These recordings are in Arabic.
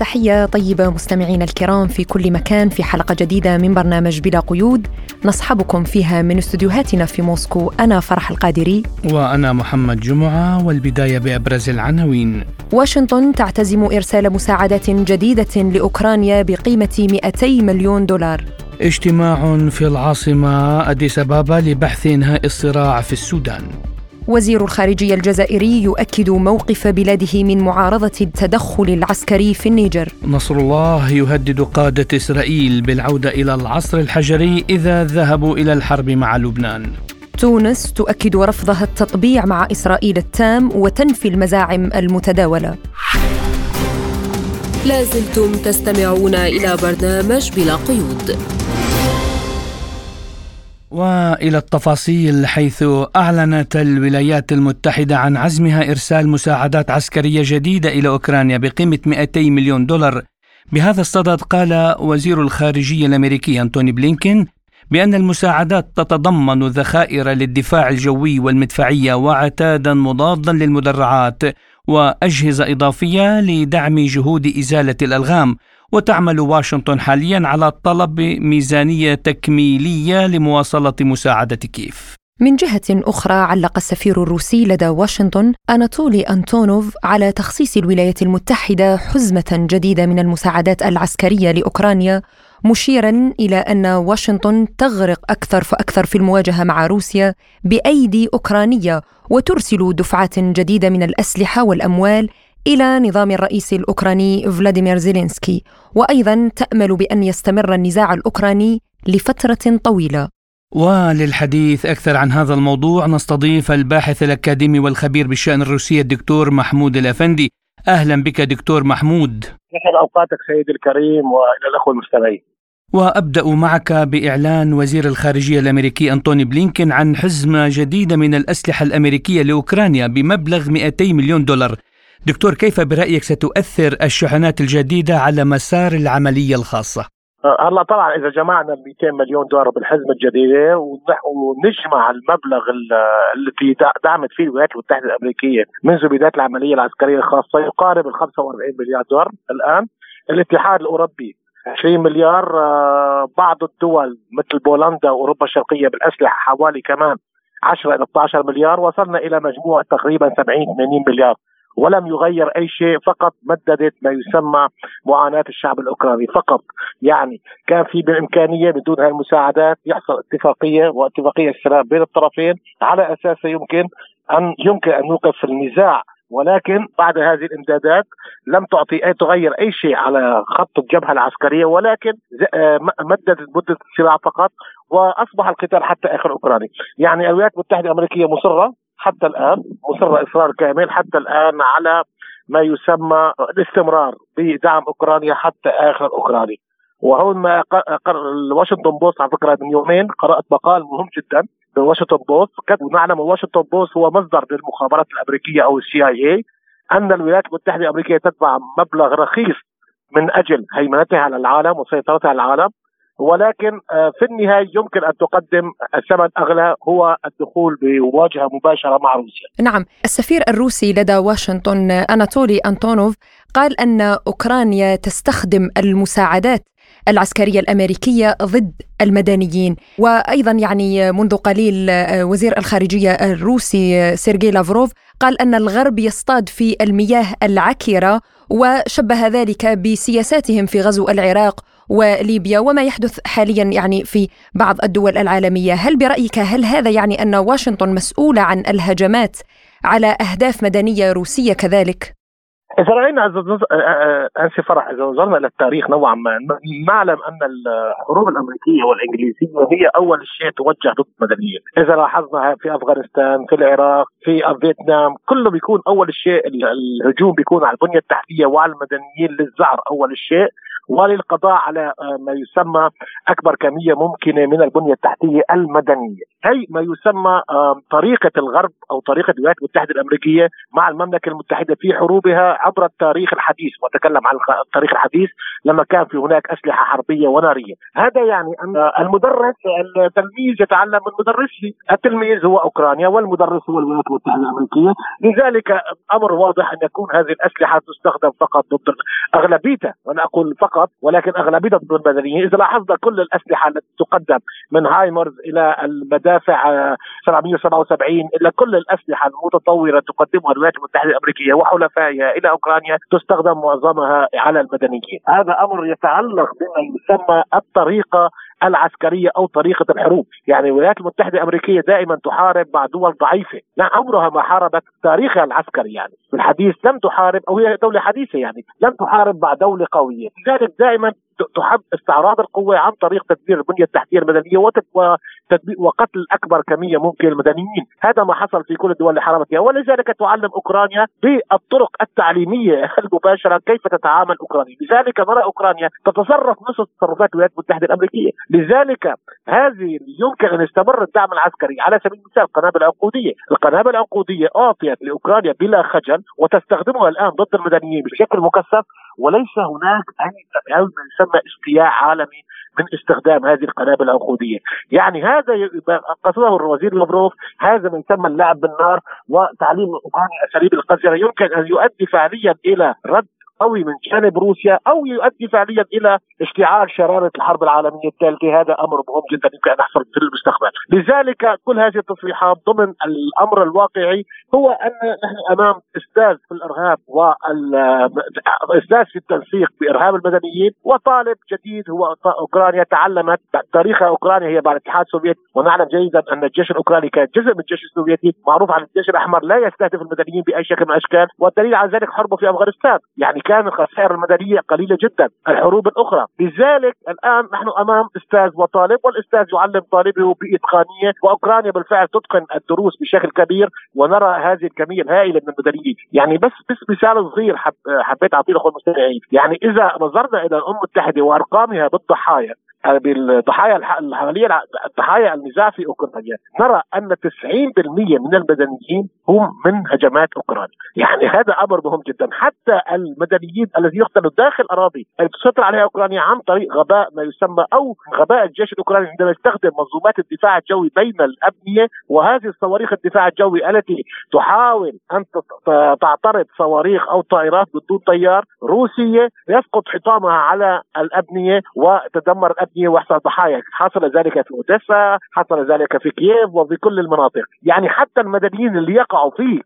تحية طيبة مستمعينا الكرام في كل مكان في حلقة جديدة من برنامج بلا قيود. نصحبكم فيها من استديوهاتنا في موسكو أنا فرح القادري. وأنا محمد جمعة والبداية بأبرز العناوين. واشنطن تعتزم إرسال مساعدات جديدة لأوكرانيا بقيمة 200 مليون دولار. اجتماع في العاصمة أديس أبابا لبحث إنهاء الصراع في السودان. وزير الخارجية الجزائري يؤكد موقف بلاده من معارضة التدخل العسكري في النيجر. نصر الله يهدد قادة إسرائيل بالعودة إلى العصر الحجري إذا ذهبوا إلى الحرب مع لبنان. تونس تؤكد رفضها التطبيع مع إسرائيل التام وتنفي المزاعم المتداولة. لازلتم تستمعون إلى برنامج بلا قيود. وإلى التفاصيل حيث أعلنت الولايات المتحدة عن عزمها إرسال مساعدات عسكرية جديدة إلى أوكرانيا بقيمة 200 مليون دولار. بهذا الصدد قال وزير الخارجية الأمريكي أنتوني بلينكين بأن المساعدات تتضمن ذخائر للدفاع الجوي والمدفعية وعتادا مضادا للمدرعات وأجهزة إضافية لدعم جهود إزالة الألغام وتعمل واشنطن حاليا على طلب ميزانية تكميلية لمواصلة مساعدة كييف. من جهة أخرى علق السفير الروسي لدى واشنطن أناتولي أنتونوف على تخصيص الولايات المتحدة حزمة جديدة من المساعدات العسكرية لأوكرانيا مشيرا إلى أن واشنطن تغرق أكثر فأكثر في المواجهة مع روسيا بأيدي أوكرانية وترسل دفعات جديدة من الأسلحة والأموال إلى نظام الرئيس الأوكراني فلاديمير زيلينسكي وأيضا تأمل بأن يستمر النزاع الأوكراني لفترة طويلة. وللحديث أكثر عن هذا الموضوع نستضيف الباحث الأكاديمي والخبير بالشأن الروسي الدكتور محمود الأفندي. أهلا بك دكتور محمود. يسعد أوقاتك سيدي الكريم وإلى الأخوة المستمعين. وأبدأ معك بإعلان وزير الخارجية الأمريكي أنتوني بلينكن عن حزمة جديدة من الأسلحة الأمريكية لأوكرانيا بمبلغ 200 مليون دولار. دكتور كيف برأيك ستؤثر الشحنات الجديدة على مسار العملية الخاصة؟ أه، هلا طبعا إذا جمعنا ال 200 مليون دولار بالحزمه الجديدة ونجمع المبلغ التي دعمت فيه الولايات المتحدة الأمريكية منذ بداية العملية العسكرية الخاصة يقارب ال 45 مليار دولار الآن. الاتحاد الأوروبي 20 مليار أه، بعض الدول مثل بولندا وأوروبا الشرقية بالأسلحة حوالي كمان 10 إلى 12 مليار. وصلنا إلى مجموع تقريبا 70 80 مليار. ولم يغير أي شيء فقط مددت ما يسمى معاناة الشعب الأوكراني. فقط يعني كان في بالامكانيه بدون هذه المساعدات يحصل اتفاقية واتفاقية السلام بين الطرفين على اساسها يمكن أن يمكن أن يوقف النزاع. ولكن بعد هذه الإمدادات لم تعطي أي تغير أي شيء على خط الجبهة العسكرية ولكن آه، مددت مدة الصراع فقط وأصبح القتال حتى آخر أوكراني، يعني الولايات المتحدة الأمريكية مصرة حتى الآن مصر إصرار كامل حتى الآن على ما يسمى الاستمرار بدعم أوكرانيا حتى آخر اوكراني وهون ما الواشنطن بوست على فكرة من يومين قرأت مقال مهم جدا من واشنطن بوست ونعلم الواشنطن بوست هو مصدر للمخابرات الأمريكية أو ال CIA أن الولايات المتحدة الأمريكية تدفع مبلغ رخيص من أجل هيمنتها على العالم وسيطرتها على العالم. ولكن آه، في النهاية يمكن أن تقدم الثمن أغلى هو الدخول بمواجهه مباشرة مع روسيا. نعم، السفير الروسي لدى واشنطن أناتولي أنطونوف قال أن أوكرانيا تستخدم المساعدات العسكرية الأمريكية ضد المدنيين وأيضا يعني منذ قليل آه، وزير الخارجية الروسي آه، سيرجي لافروف قال أن الغرب يصطاد في المياه العكرة وشبه ذلك بسياساتهم في غزو العراق وليبيا وما يحدث حاليا يعني في بعض الدول العالمية، هل برأيك هل هذا يعني أن واشنطن مسؤولة عن الهجمات على أهداف مدنية روسية كذلك؟ إذا رأينا أنسي فرح إذا نظرنا إلى التاريخ نوعا ما. نعلم أن الحروب الأمريكية والإنجليزية هي أول شيء توجه ضد المدنيين إذا لاحظنا في أفغانستان في العراق في فيتنام كله بيكون أول شيء الهجوم بيكون على البنية التحتية وعلى المدنيين للزعر أول شيء. وللقضاء على آه، ما يسمى أكبر كمية ممكنة من البنية التحتية المدنية، أي ما يسمى طريقة الغرب أو طريقة الولايات المتحدة الأمريكية مع المملكة المتحدة في حروبها عبر التاريخ الحديث. وأتكلم عن التاريخ الحديث لما كان في هناك أسلحة حربية ونارية، هذا يعني أن المدرس التلميذ يتعلم من مدرسه، التلميذ هو أوكرانيا والمدرس هو الولايات المتحدة الأمريكية، لذلك أمر واضح أن يكون هذه الأسلحة تستخدم فقط ضد أغلبيتها، وأنا أقول فقط ولكن اغلبيتها ضد المدنيين، إذا لاحظنا كل الأسلحة التي تقدم من هايمرز إلى المدافع 777 إلى كل الأسلحة المتطورة تقدمها الولايات المتحدة الأمريكية وحلفائها إلى أوكرانيا تستخدم معظمها على المدنيين، هذا أمر يتعلق بما يسمى الطريقة العسكرية أو طريقة الحروب، يعني الولايات المتحدة الأمريكية دائما تحارب مع دول ضعيفة، لا عمرها ما حاربت تاريخها العسكري يعني، في الحديث لم تحارب أو هي دولة حديثة يعني، لم تحارب مع دولة قوية، لذلك دائما تحب استعراض القوة عن طريق تدمير البنية التحتية المدنية وقتل أكبر كمية ممكن المدنيين. هذا ما حصل في كل الدول اللي حاربتها ولذلك تعلم أوكرانيا بالطرق التعليمية المباشرة كيف تتعامل أوكرانيا. لذلك نرى أوكرانيا تتصرف نفس تصرفات الولايات المتحدة الأمريكية. لذلك هذه يمكن أن يستمر الدعم العسكري. على سبيل المثال القنابل العنقودية. القنابل العنقودية أعطيت لأوكرانيا بلا خجل وتستخدمها الآن ضد المدنيين بشكل مكثف وليس هناك اي ما يسمى استياء عالمي من استخدام هذه القنابل العنقودية، يعني هذا قصده الوزير لافروف هذا ما يسمى اللعب بالنار وتعليم اوكرانيا أساليب القذره يمكن أن يؤدي فعليا إلى رد قوي من جانب روسيا أو يؤدي فعليا إلى اشتعال شرارة الحرب العالمية الثالثة. هذا أمر مهم جدا يمكن أن يحصل في المستقبل. لذلك كل هذه التصريحات ضمن الأمر الواقعي هو أن نحن أمام إستاذ في الإرهاب واستاذ في التنسيق بإرهاب المدنيين وطالب جديد هو أوكرانيا تعلمت تاريخ أوكرانيا هي بعد الاتحاد السوفيتي. ونعلم جيدا أن الجيش الأوكراني كان جزء من الجيش السوفيتي معروف عن الجيش الأحمر لا يستهدف المدنيين بأي شكل من الأشكال. والدليل على ذلك حربه في أفغانستان. يعني كان الخسائر المدنية قليلة جدا الحروب الأخرى. لذلك الآن نحن أمام أستاذ وطالب والأستاذ يعلم طالبه باتقانيه وأوكرانيا بالفعل تتقن الدروس بشكل كبير ونرى هذه الكمية الهائلة من المدنيين. يعني بس بس مثال صغير حب حبيت أعطيه لاخوه المستمعين. يعني إذا نظرنا إلى الأمم المتحدة وأرقامها بالضحايا بالضحايا العملية ضحايا النزاع في أوكرانيا. نرى أن 90% من المدنيين هم من هجمات أوكرانيا، يعني هذا أمر مهم جدا، حتى المدنيين الذين يقتلوا داخل أراضي التي تسيطر عليها أوكرانيا عن طريق غباء ما يسمى أو غباء الجيش الأوكراني عندما يستخدم منظومات الدفاع الجوي بين الأبنية وهذه الصواريخ الدفاع الجوي التي تحاول أن تعترض صواريخ أو طائرات بدون طيار روسية يسقط حطامها على الأبنية وتدمر الأبنية. الابنيه ويحصل ضحايا. حصل ذلك في أوديسا حصل ذلك في كييف وفي كل المناطق. يعني حتى المدنيين اللي يقعوا في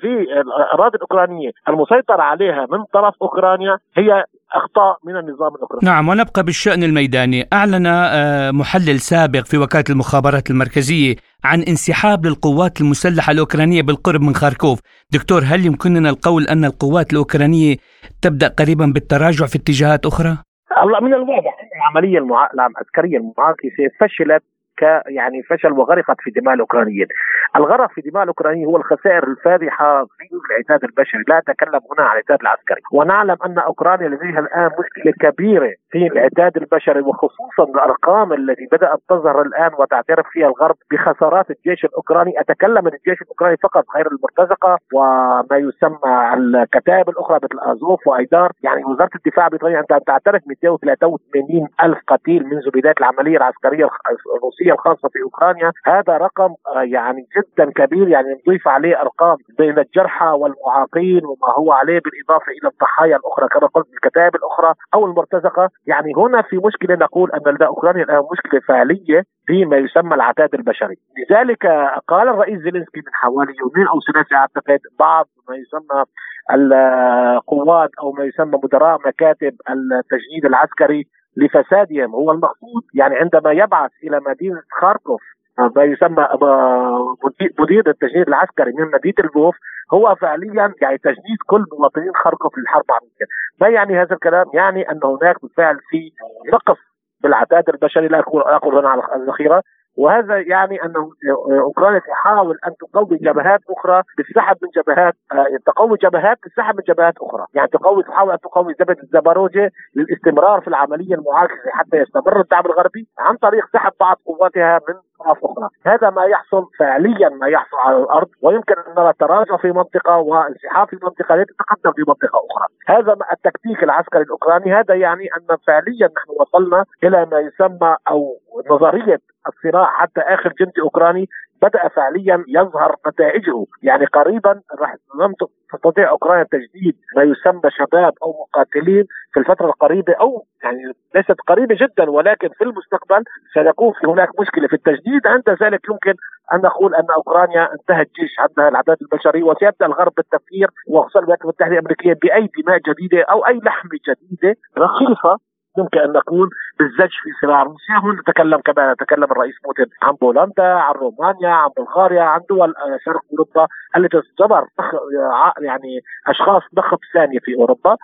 في الأراضي الأوكرانية المسيطر عليها من طرف أوكرانيا هي أخطاء من النظام الأوكراني. نعم ونبقى بالشأن الميداني، أعلن آه، محلل سابق في وكالة المخابرات المركزية عن انسحاب للقوات المسلحة الأوكرانية بالقرب من خاركوف، دكتور هل يمكننا القول أن القوات الأوكرانية تبدأ قريبا بالتراجع في اتجاهات أخرى؟ الله من الواضح. العملية. العسكريه المعاكسه فشلت يعني فشل وغرقت في دماء الأوكرانيين. الغرق في دماء الأوكرانيين هو الخسائر الفادحة في العتاد البشري، لا أتكلم هنا عن العتاد العسكري، ونعلم أن أوكرانيا لديها الآن مشكلة كبيرة في العتاد البشري وخصوصا الأرقام التي بدأت تظهر الآن وتعترف فيها الغرب بخسارات الجيش الأوكراني، أتكلم عن الجيش الأوكراني فقط غير المرتزقة وما يسمى الكتائب الأخرى مثل أزوف وأيدار، يعني وزارة الدفاع بريطانيا تعترف 283 ألف قتيل منذ بداية العملية العسكرية الروسية. العسكريه الخاصة في أوكرانيا هذا رقم آه، يعني جدا كبير يعني نضيف عليه أرقام بين الجرحى والمعاقين وما هو عليه بالإضافة إلى الضحايا الأخرى كما قلت الكتائب الأخرى أو المرتزقة. يعني هنا في مشكلة نقول أن لدى أوكرانيا الآن مشكلة فعلية فيما يسمى العتاد البشري. لذلك قال الرئيس زيلينسكي من حوالي يومين أو ثلاثة اعتقد بعض ما يسمى القوات أو ما يسمى مدراء مكاتب التجنيد العسكري لفسادهم هو المقصود يعني عندما يبعث إلى مدينة خاركوف ما يسمى مدير التجنيد العسكري من مدينة البوف هو فعليا يعني تجنيد كل مواطنين خاركوف للحرب العالمية، ما يعني هذا الكلام؟ يعني أن هناك بالفعل في نقص بالعداد البشري لا أقول هنا على الذخيره وهذا يعني أن أوكرانيا تحاول أن تقوي جبهات أخرى بالسحب من جبهات آه، تقوي جبهات تسحب من جبهات أخرى، يعني تقوي تحاول أن تقوي جبهه الزباروجه للاستمرار في العملية المعاكسة حتى يستمر الدعم الغربي عن طريق سحب بعض قواتها من اطراف أخرى، هذا ما يحصل فعليا ما يحصل على الأرض. ويمكن ان نرى تراجع في منطقة وانسحاب في منطقة لتتقدم في منطقة أخرى، هذا التكتيك العسكري الأوكراني. هذا يعني أن فعليا نحن وصلنا إلى ما يسمى أو نظرية الصراع حتى آخر جندي أوكراني بدأ فعليا يظهر نتائجه. يعني قريبا راح لم تستطيع أوكرانيا تجديد ما يسمى شباب أو مقاتلين في الفترة القريبة أو يعني ليست قريبة جدا ولكن في المستقبل سيكون في هناك مشكلة في التجديد. عند ذلك يمكن أن نقول أن أوكرانيا انتهى الجيش عندها العداد البشري وسيبدأ الغرب بالتفكير وخصوصا الولايات المتحدة الأمريكية بأي دماء جديدة أو أي لحمة جديدة رخيصة. يمكن أن نقول بالزج في صراع روسيا. هون نتكلم كمان نتكلم الرئيس بوتين. عن بولندا عن رومانيا عن بلغاريا عن دول آه، شرق أوروبا التي تعتبر يعني أشخاص نخب ثانية في أوروبا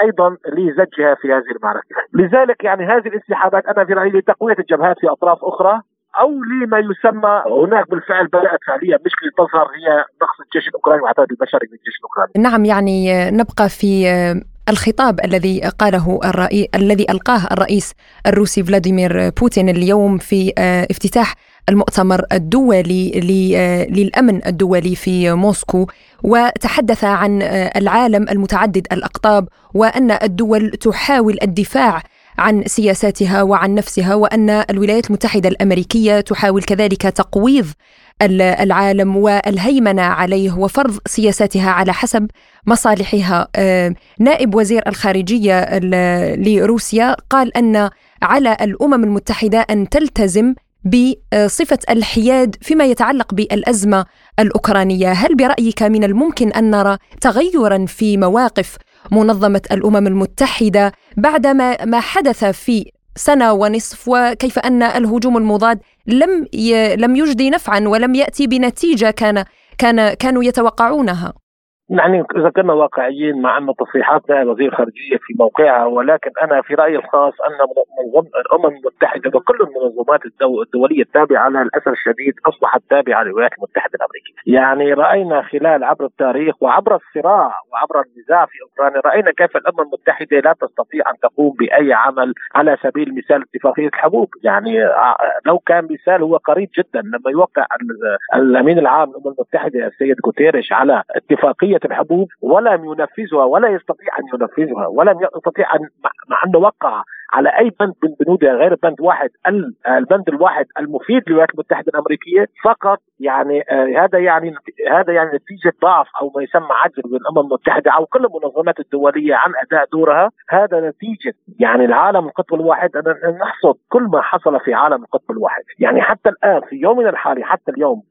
أيضا لزجها في هذه المعركة. لذلك يعني هذه الانسحابات أنا في رأيي لتقوية الجبهات في أطراف أخرى أو لما يسمى هناك بالفعل بدأت فعليا. مشكله تظهر هي نقص الجيش الأوكراني والعدد البشري للجيش الأوكراني. نعم يعني نبقى في الخطاب الذي قاله الرئي... الذي ألقاه الرئيس الروسي فلاديمير بوتين اليوم في آه، افتتاح المؤتمر الدولي آه، للأمن الدولي في موسكو وتحدث عن آه، العالم المتعدد الأقطاب وأن الدول تحاول الدفاع عن سياساتها وعن نفسها وأن الولايات المتحدة الأمريكية تحاول كذلك تقويض العالم والهيمنة عليه وفرض سياساتها على حسب مصالحها. آه، نائب وزير الخارجية لروسيا قال أن على الأمم المتحدة أن تلتزم بصفة الحياد فيما يتعلق بالأزمة الأوكرانية، هل برأيك من الممكن أن نرى تغيرا في مواقف منظمة الأمم المتحدة بعد ما حدث في سنة ونصف؟ وكيف أن الهجوم المضاد لم لم يجدي نفعا ولم يأتي بنتيجة كان كان كانوا يتوقعونها. يعني إذا كنا واقعيين مع أن تصريحات وزير الخارجيه في موقعها ولكن أنا في رأيي الخاص أن منظمه الأمم المتحدة وكل المنظمات الدولية التابعة لها للاسف الشديد أصبحت تابعة للولايات المتحدة الأمريكية، يعني رأينا خلال عبر التاريخ وعبر الصراع وعبر النزاع في أوكرانيا رأينا كيف الأمم المتحدة لا تستطيع أن تقوم بأي عمل على سبيل المثال اتفاقية الحبوب، يعني آه، لو كان مثال هو قريب جدا لما يوقع الأمين العام للأمم المتحدة السيد غوتيريش على اتفاقية الحبوب ولم ينفذها ولا يستطيع أن ينفذها ولم يستطيع ان مع انه وقع على أي بند من بنودها غير بند واحد البند الواحد المفيد للولايات المتحدة الأمريكية فقط. يعني آه هذا يعني هذا يعني نتيجة ضعف أو ما يسمى عجز من الامم المتحدة أو كل المنظمات الدولية عن أداء دورها. هذا نتيجة يعني العالم القطب الواحد. ان نحصد كل ما حصل في عالم القطب الواحد. يعني حتى الآن في يومنا الحالي حتى اليوم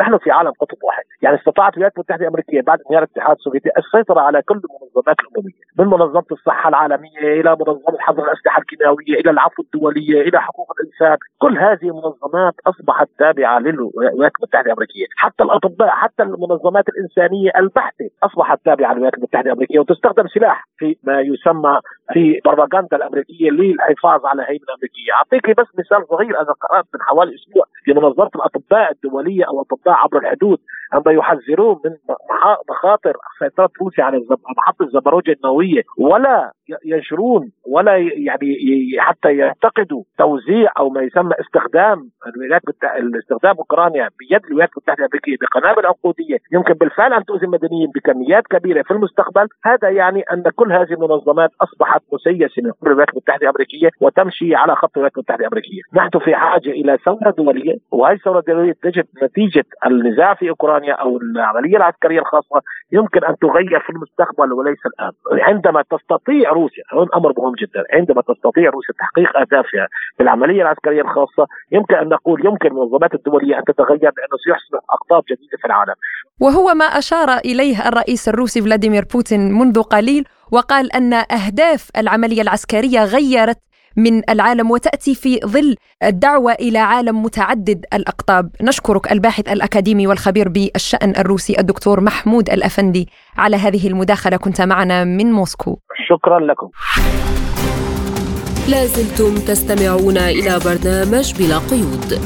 نحن في عالم قطب واحد. يعني استطاعت الولايات المتحدة الأمريكية بعد انهيار الاتحاد السوفيتي السيطرة على كل المنظمات الأممية من منظمة الصحة العالمية إلى منظمة حظر الأسلحة الكيماوية إلى العفو الدوليه إلى حقوق الإنسان. كل هذه المنظمات أصبحت تابعة للولايات المتحدة الأمريكية. حتى الأطباء حتى المنظمات الإنسانية البحتة أصبحت تابعة للولايات المتحدة الأمريكية وتستخدم سلاح في ما يسمى في بروباغندا الأمريكية للحفاظ على هيمنه امريكيه أعطيك بس مثال صغير أنا قرأت من حوالي أسبوع لمنظمه الأطباء الدولية أو اطباء عبر الحدود عندما يحذرون من مخاطر سيطرة روسيا على محطه الزبروجه النووية. ولا ينشرون ولا يعني حتى يعتقدوا توزيع أو ما يسمى استخدام الولايات استخدام أوكرانيا بيد الولايات المتحدة الأمريكية بقنابل عنقودية. يمكن بالفعل أن تؤذي المدنيين بكميات كبيرة في المستقبل. هذا يعني أن كل هذه المنظمات أصبحت مسيسة من قبل الولايات المتحدة الأمريكية وتمشي على خط الولايات المتحدة الأمريكية. نحن في حاجة إلى ثوره دولية. وهذه الثوره الدوليه تجد نتيجة النزاع في أوكرانيا أو العملية العسكرية الخاصة؟ يمكن أن تغير في المستقبل وليس الآن. عندما تستطيع روسيا هون أمر مهم جدا. عندما تستطيع روسيا تحقيق أهدافها في العملية العسكرية الخاصة يمكن أن نقول يمكن المنظمات الدولية أن تتغير لأنه سيحصل أقطاب جديدة في العالم. وهو ما أشار إليه الرئيس الروسي فلاديمير بوتين منذ قليل وقال أن أهداف العملية العسكرية غيرت من العالم وتأتي في ظل الدعوة إلى عالم متعدد الأقطاب. نشكرك الباحث الأكاديمي والخبير بالشأن الروسي الدكتور محمود الأفندي على هذه المداخلة. كنت معنا من موسكو. شكرا لكم. لازلتم تستمعون إلى برنامج بلا قيود.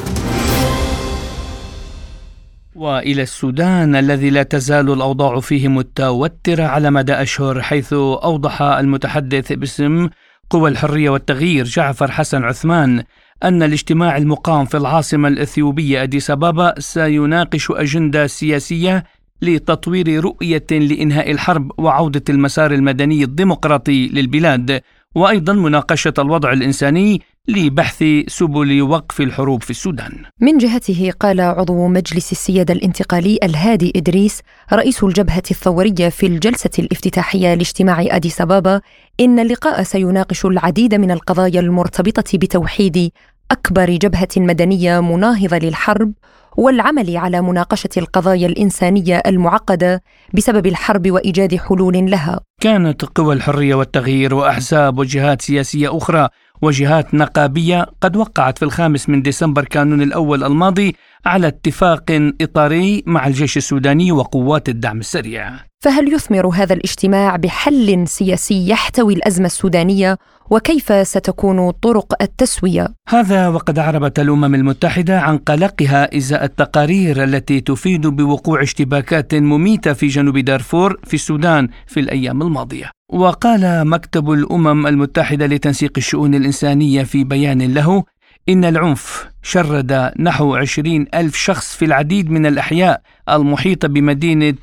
وإلى السودان الذي لا تزال الأوضاع فيه متوتره على مدى أشهر حيث أوضح المتحدث باسم قوى الحرية والتغيير. جعفر حسن عثمان أن الاجتماع المقام في العاصمة الإثيوبية أديس أبابا سيناقش أجندة سياسية لتطوير رؤية لإنهاء الحرب وعودة المسار المدني الديمقراطي للبلاد. وأيضا مناقشة الوضع الإنساني لبحث سبل وقف الحروب في السودان. من جهته قال عضو مجلس السيادة الانتقالي الهادي إدريس رئيس الجبهة الثورية في الجلسة الافتتاحية لاجتماع أديس أبابا إن اللقاء سيناقش العديد من القضايا المرتبطة بتوحيد أكبر جبهة مدنية مناهضة للحرب والعمل على مناقشة القضايا الإنسانية المعقدة بسبب الحرب وإيجاد حلول لها. كانت قوى الحرية والتغيير وأحزاب وجهات سياسية أخرى وجهات نقابية قد وقعت في الخامس من ديسمبر كانون الأول الماضي على اتفاق إطاري مع الجيش السوداني وقوات الدعم السريع. فهل يثمر هذا الاجتماع بحل سياسي يحتوي الأزمة السودانية وكيف ستكون طرق التسوية؟ هذا وقد اعربت الأمم المتحدة عن قلقها إزاء التقارير التي تفيد بوقوع اشتباكات مميتة في جنوب دارفور في السودان في الأيام الماضية. وقال مكتب الأمم المتحدة لتنسيق الشؤون الإنسانية في بيان له إن العنف شرد نحو عشرين ألف شخص في العديد من الأحياء المحيطة بمدينة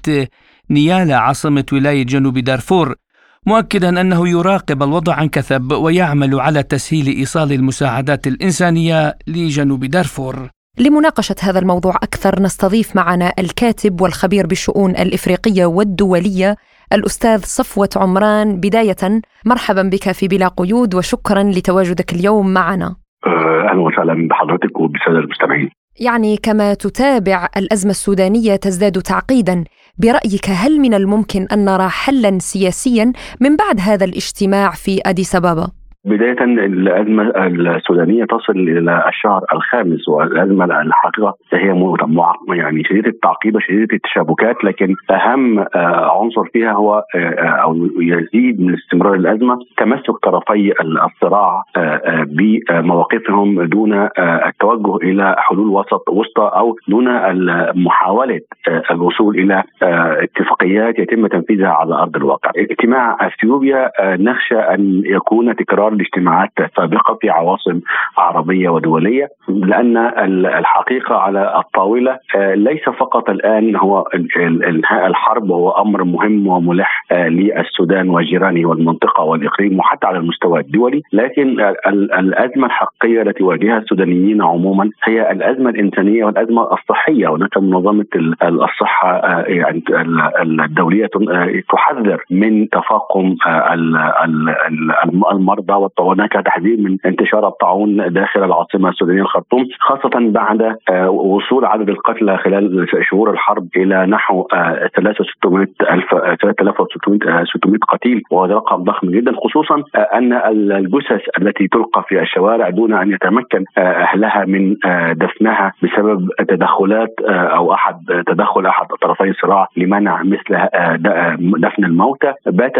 نيالا عاصمة ولاية جنوب دارفور مؤكدا أنه يراقب الوضع عن كثب ويعمل على تسهيل إيصال المساعدات الإنسانية لجنوب دارفور. لمناقشة هذا الموضوع أكثر نستضيف معنا الكاتب والخبير بالشؤون الإفريقية والدولية الأستاذ صفوة عمران بداية مرحبا بك في بلا قيود وشكرا لتواجدك اليوم معنا آه، أهلا وسهلا بحضرتك وبالساده المستمعين. يعني كما تتابع الأزمة السودانية تزداد تعقيدا، برأيك هل من الممكن أن نرى حلا سياسيا من بعد هذا الاجتماع في أديس أبابا؟ بداية الأزمة السودانية تصل إلى الشهر الخامس والأزمة الحقيقة هي يعني شديدة التعقيد وشديدة التشابكات لكن أهم آه، عنصر فيها هو آه، أو يزيد من استمرار الأزمة تمسك طرفي الصراع آه، بمواقفهم دون التوجه إلى حلول وسط وسطى أو دون محاولة الوصول إلى اتفاقيات يتم تنفيذها على أرض الواقع. اجتماع أثيوبيا نخشى أن يكون تكرار الاجتماعات السابقه في عواصم عربية ودولية لأن الحقيقة على الطاولة آه، ليس فقط الآن هو انهاء الحرب هو أمر مهم وملح آه، للسودان وجيرانه والمنطقة والإقليم وحتى على المستوى الدولي لكن الأزمة الحقيقية التي يواجهها السودانيين عموما هي الأزمة الإنسانية والأزمة الصحية هناك منظمة الصحة آه، يعني الدولية تحذر من تفاقم المرضى وهناك تحذير من انتشار الطاعون داخل العاصمة السودانية الخرطوم خاصة بعد آه، وصول عدد القتلى خلال شهور الحرب إلى نحو 3600 آه، الف 3600 600 قتيل وهذا رقم ضخم جدا خصوصا آه، أن الجثث التي تلقى في الشوارع دون أن يتمكن أهلها من دفنها بسبب تدخلات أو أحد تدخل أحد طرفي الصراع لمنع مثل دفن الموتى. بات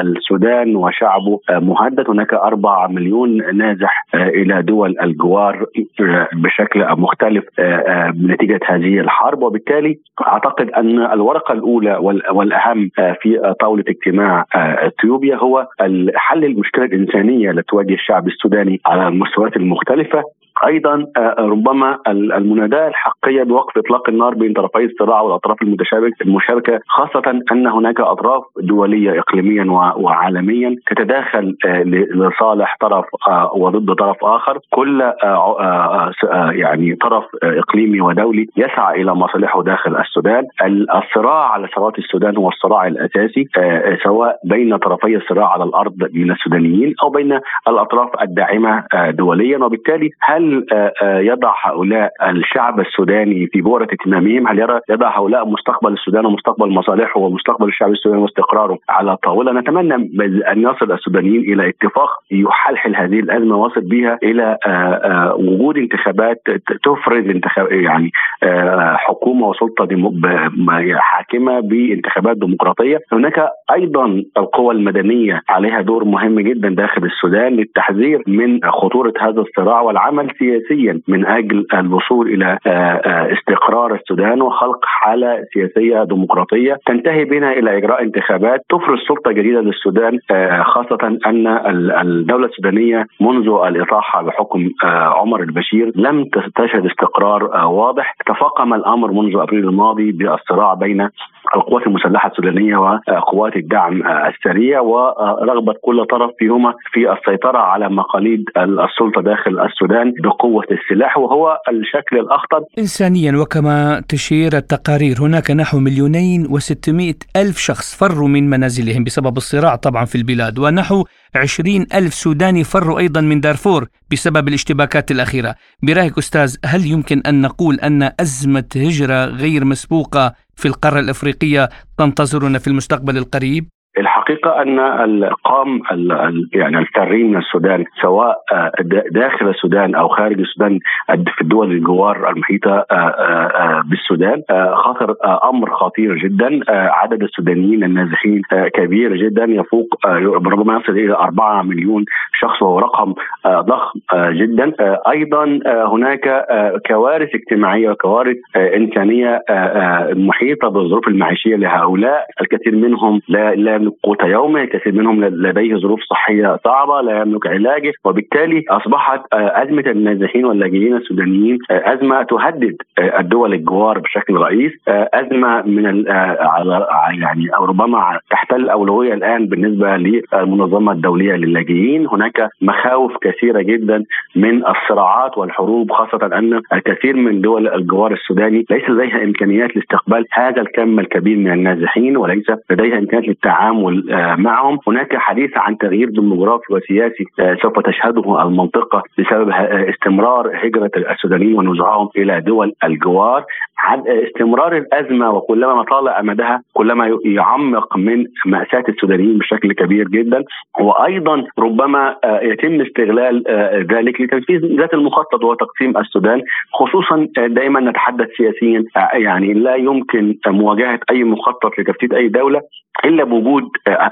السودان وشعبه مهدد هناك أربعة مليون نازح آه، إلى دول الجوار آه، بشكل مختلف آه، نتيجة هذه الحرب. وبالتالي أعتقد أن الورقة الأولى والأهم في طاولة اجتماع إثيوبيا هو حل المشكلة الإنسانية التي تواجه الشعب السوداني على المستويات المختلفة. أيضا ربما المناداة الحقيقيه بوقف إطلاق النار بين طرفي الصراع والأطراف المتشابكه المشاركة خاصة أن هناك أطراف دولية اقليميا وعالميا تتداخل لصالح طرف وضد طرف آخر. كل يعني طرف إقليمي ودولي يسعى إلى مصالحه داخل السودان. الصراع على ثروات السودان هو الصراع الأساسي سواء بين طرفي الصراع على الأرض من السودانيين أو بين الأطراف الداعمة دوليا. وبالتالي هل هل يضع هؤلاء الشعب السوداني في بؤرة اهتمامهم؟ هل يضع هؤلاء مستقبل السودان ومستقبل مصالحه ومستقبل الشعب السوداني واستقراره على طاولة؟ نتمنى ان يصل السودانيين إلى اتفاق يحلحل هذه الأزمة ويصل بها إلى وجود انتخابات تفرض انتخاب يعني حكومة وسلطة حاكمة بانتخابات ديمقراطية هناك أيضا القوى المدنية عليها دور مهم جدا داخل السودان للتحذير من خطورة هذا الصراع والعمل سياسيا من أجل الوصول إلى آه، آه، استقرار السودان وخلق حالة سياسية ديمقراطية تنتهي بنا إلى إجراء انتخابات تفرض سلطة جديدة للسودان آه، خاصة أن الدولة السودانية منذ الإطاحة بحكم عمر البشير لم تشهد استقرار واضح. تفاقم الأمر منذ أبريل الماضي بالصراع بين القوات المسلحة السودانية وقوات الدعم السريع ورغبه كل طرف فيهما في السيطرة على مقاليد السلطة داخل السودان بقوة السلاح وهو الشكل الأخطر انسانيا وكما تشير التقارير هناك نحو مليونين وستمائة ألف شخص فروا من منازلهم بسبب الصراع طبعا في البلاد ونحو عشرين ألف سوداني فروا أيضا من دارفور بسبب الاشتباكات الأخيرة برأيك أستاذ هل يمكن أن نقول أن أزمة هجرة غير مسبوقة في القارة الأفريقية تنتظرنا في المستقبل القريب؟ الحقيقة أن القام يعني الفارين من السودان سواء آه، داخل السودان أو خارج السودان في الدول الجوار المحيطة آه، آه، بالسودان خطر أمر خطير جدا. عدد السودانيين النازحين كبير جدا. يفوق ربما يصل إلى 4 مليون شخص وهو رقم ضخم جدا. أيضا هناك كوارث اجتماعية وكوارث إنسانية محيطة بالظروف المعيشية لهؤلاء. الكثير منهم لا لا يملك قوت يومه كثير منهم لديه ظروف صحية صعبة لا يملك علاجه وبالتالي أصبحت آه، أزمة النازحين واللاجئين السودانيين آه، أزمة تهدد آه، الدول الجوار بشكل رئيس أزمة من يعني أو ربما تحتل الاولويه الآن بالنسبة للمنظمة الدولية للاجئين. هناك مخاوف كثيرة جدا من الصراعات والحروب خاصة أن الكثير من دول الجوار السوداني ليس لديها إمكانيات لاستقبال هذا الكم الكبير من النازحين وليس لديها إمكانيات للتعامل التعامل آه، معهم. هناك حديث عن تغيير ديموغرافي وسياسي آه، سوف تشهده المنطقة بسبب آه، استمرار هجرة السودانيين ونزوعهم إلى دول الجوار استمرار الأزمة. وكلما ما طال أمدها كلما يعمق من مأساة السودانيين بشكل كبير جدا. وأيضا ربما يتم استغلال ذلك لتنفيذ ذات المخطط وهو تقسيم السودان. خصوصا دائما نتحدث سياسيا يعني لا يمكن مواجهة أي مخطط لتفتيت أي دولة إلا بوجود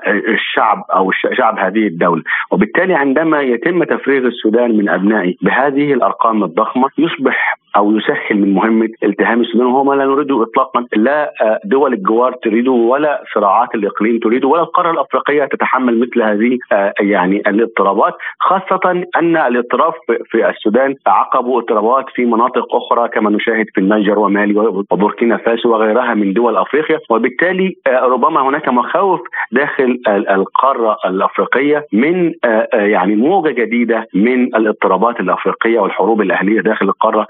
الشعب أو شعب هذه الدولة، وبالتالي عندما يتم تفريغ السودان من أبنائه بهذه الأرقام الضخمة يصبح أو يسهل من مهمة التهام السودان وهو ما لا نريده اطلاقا لا آه، دول الجوار تريده ولا صراعات الإقليم تريده ولا القارة الأفريقية تتحمل مثل هذه آه، يعني الاضطرابات. خاصة أن الاضطراب في السودان عقبوا اضطرابات في مناطق أخرى كما نشاهد في النيجر ومالي وبوركينا فاسو وغيرها من دول أفريقيا. وبالتالي آه، ربما هناك مخاوف داخل القارة الأفريقية من يعني موجة جديدة من الاضطرابات الأفريقية والحروب الأهلية داخل القارة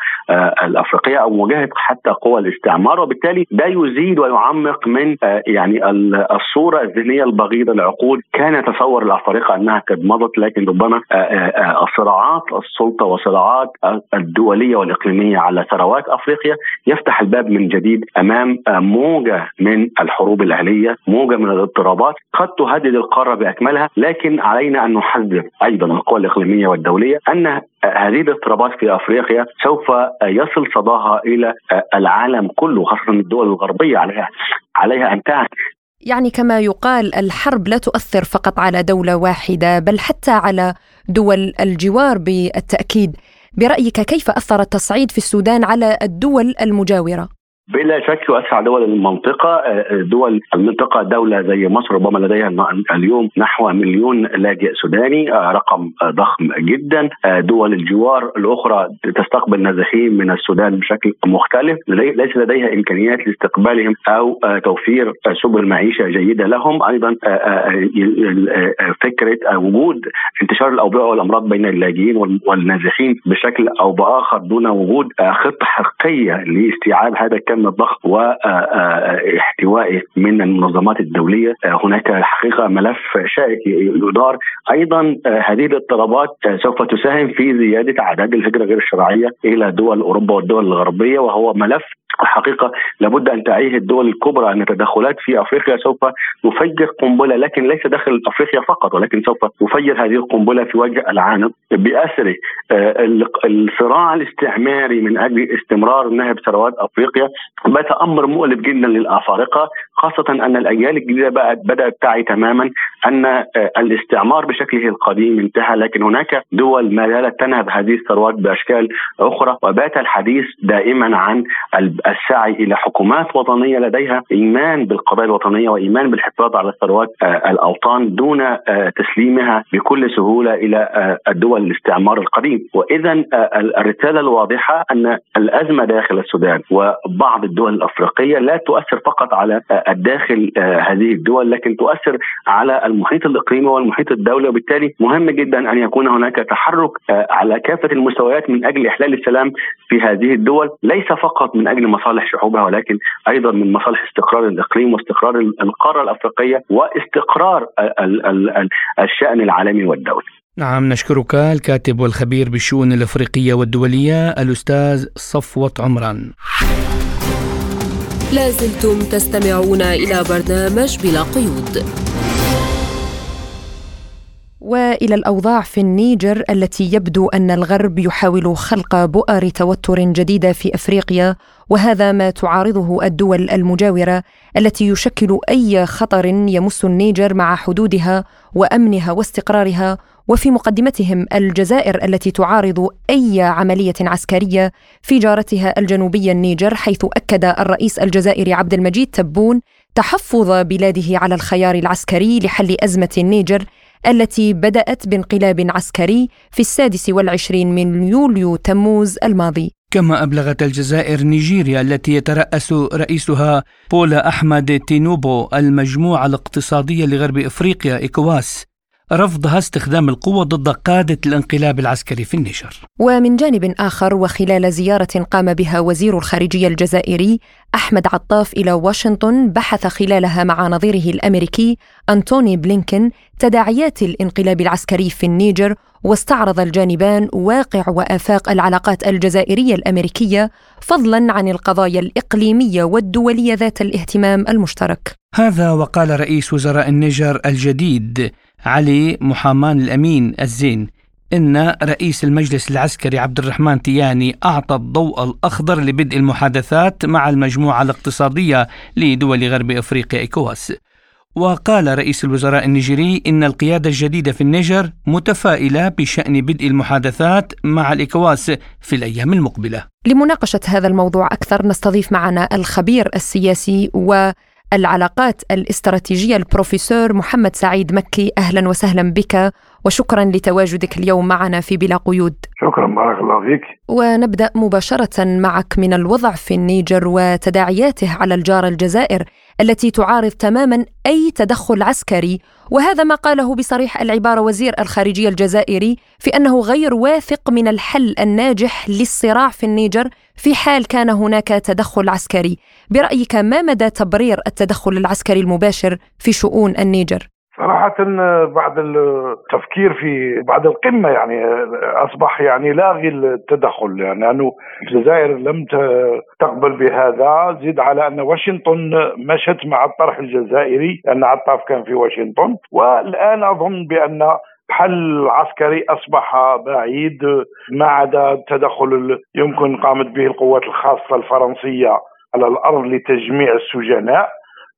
الأفريقية أو مواجهة حتى قوى الاستعمار. وبالتالي ده يزيد ويعمق من آه، يعني الصورة الذهنية البغيضة للعقول كان يتصور الافارقه أنها قد مضت لكن ربما آه، آه، صراعات السلطة وصراعات الدولية والإقليمية على ثروات أفريقيا يفتح الباب من جديد أمام موجة من الحروب الأهلية، موجة من الاضطرابات قد تهدد القارة بأكملها لكن علينا أن نحذر أيضا القوى الإقليمية والدولية أن هذه الاضطرابات في أفريقيا سوف يصل صداها إلى العالم كله خاصة الدول الغربية عليها عليها أن تعي يعني كما يقال الحرب لا تؤثر فقط على دولة واحدة بل حتى على دول الجوار بالتأكيد. برأيك كيف أثر التصعيد في السودان على الدول المجاورة؟ بلا شك على دول المنطقة آه، دول المنطقة دولة زي مصر ربما لديها اليوم نحو مليون لاجئ سوداني آه، رقم ضخم جدا. آه، دول الجوار الأخرى تستقبل نازحين من السودان بشكل مختلف. ليس لديها إمكانيات لاستقبالهم أو توفير سبل معيشة جيدة لهم. أيضا فكرة وجود انتشار الأوبئة والأمراض بين اللاجئين والنازحين بشكل أو بآخر دون وجود خطة حقيقية لاستيعاب هذا الكم الضخم واحتوائه من المنظمات الدولية. هناك حقيقة ملف شائك يدار. أيضا هذه الاضطرابات سوف تساهم في زيادة أعداد الهجرة غير الشرعية إلى دول أوروبا والدول الغربية وهو ملف الحقيقة لابد أن تعيه الدول الكبرى أن التدخلات في أفريقيا سوف تفجر قنبلة لكن ليس داخل أفريقيا فقط ولكن سوف تفجر هذه القنبلة في وجه العالم باثر آه، الصراع الاستعماري من أجل استمرار نهب ثروات أفريقيا. بات أمر مؤلم جدا للآفارقة خاصة أن الأجيال الجديدة بقت بدأت تعي تماما أن آه، الاستعمار بشكله القديم انتهى لكن هناك دول ما زالت تنهب هذه الثروات بأشكال أخرى وبات الحديث دائما عن السعي إلى حكومات وطنية لديها إيمان بالقضايا الوطنية وإيمان بالحفاظ على ثروات آه، الأوطان دون آه، تسليمها بكل سهولة إلى آه، الدول الاستعمار القديم، واذا الرسالة الواضحة أن الأزمة داخل السودان وبعض الدول الأفريقية لا تؤثر فقط على الداخل هذه الدول لكن تؤثر على المحيط الإقليمي والمحيط الدولي. وبالتالي مهم جدا أن يكون هناك تحرك على كافة المستويات من أجل إحلال السلام في هذه الدول ليس فقط من أجل مصالح شعوبها ولكن أيضا من مصالح استقرار الإقليم واستقرار القارة الأفريقية واستقرار الشأن العالمي والدولي. نعم نشكرك الكاتب والخبير بالشؤون الأفريقية والدولية الأستاذ صفوة عمران. لازلتم تستمعون إلى برنامج بلا قيود. وإلى الأوضاع في النيجر التي يبدو أن الغرب يحاول خلق بؤر توتر جديده في أفريقيا وهذا ما تعارضه الدول المجاورة التي يشكل أي خطر يمس النيجر مع حدودها وأمنها واستقرارها وفي مقدمتهم الجزائر التي تعارض أي عملية عسكرية في جارتها الجنوبية النيجر حيث أكد الرئيس الجزائري عبد المجيد تبون تحفظ بلاده على الخيار العسكري لحل أزمة النيجر التي بدأت بانقلاب عسكري في السادس والعشرين من يوليو تموز الماضي. كما أبلغت الجزائر نيجيريا التي يترأس رئيسها بولا أحمد تينوبو المجموعة الاقتصادية لغرب إفريقيا إكواس. رفضها استخدام القوة ضد قادة الانقلاب العسكري في النيجر. ومن جانب آخر وخلال زيارة قام بها وزير الخارجية الجزائري أحمد عطاف إلى واشنطن بحث خلالها مع نظيره الأمريكي أنتوني بلينكن تداعيات الانقلاب العسكري في النيجر واستعرض الجانبان واقع وآفاق العلاقات الجزائرية الأمريكية فضلا عن القضايا الإقليمية والدولية ذات الاهتمام المشترك. هذا وقال رئيس وزراء النيجر الجديد علي محامان الأمين الزين. إن رئيس المجلس العسكري عبد الرحمن تياني أعطى الضوء الأخضر لبدء المحادثات مع المجموعة الاقتصادية لدول غرب أفريقيا إيكواس وقال رئيس الوزراء النيجيري إن القيادة الجديدة في النيجر متفائلة بشأن بدء المحادثات مع الإكواس في الأيام المقبلة. لمناقشة هذا الموضوع أكثر نستضيف معنا الخبير السياسي و العلاقات الاستراتيجية البروفيسور محمد سعيد مكي. أهلا وسهلا بك وشكرا لتواجدك اليوم معنا في بلا قيود. شكرا بارك الله فيك. ونبدأ مباشرة معك من الوضع في النيجر وتداعياته على الجار الجزائر. التي تعارض تماما أي تدخل عسكري وهذا ما قاله بصريح العبارة وزير الخارجية الجزائري في أنه غير واثق من الحل الناجح للصراع في النيجر في حال كان هناك تدخل عسكري برأيك ما مدى تبرير التدخل العسكري المباشر في شؤون النيجر؟ صراحة بعد التفكير في بعد القمة يعني أصبح يعني لاغي التدخل. يعني لأنه الجزائر لم تقبل بهذا زيد على أن واشنطن مشت مع الطرح الجزائري لأن عطاف كان في واشنطن. والآن أظن بأن حل عسكري أصبح بعيد ما عدا التدخل يمكن قامت به القوات الخاصة الفرنسية على الأرض لتجميع السجناء.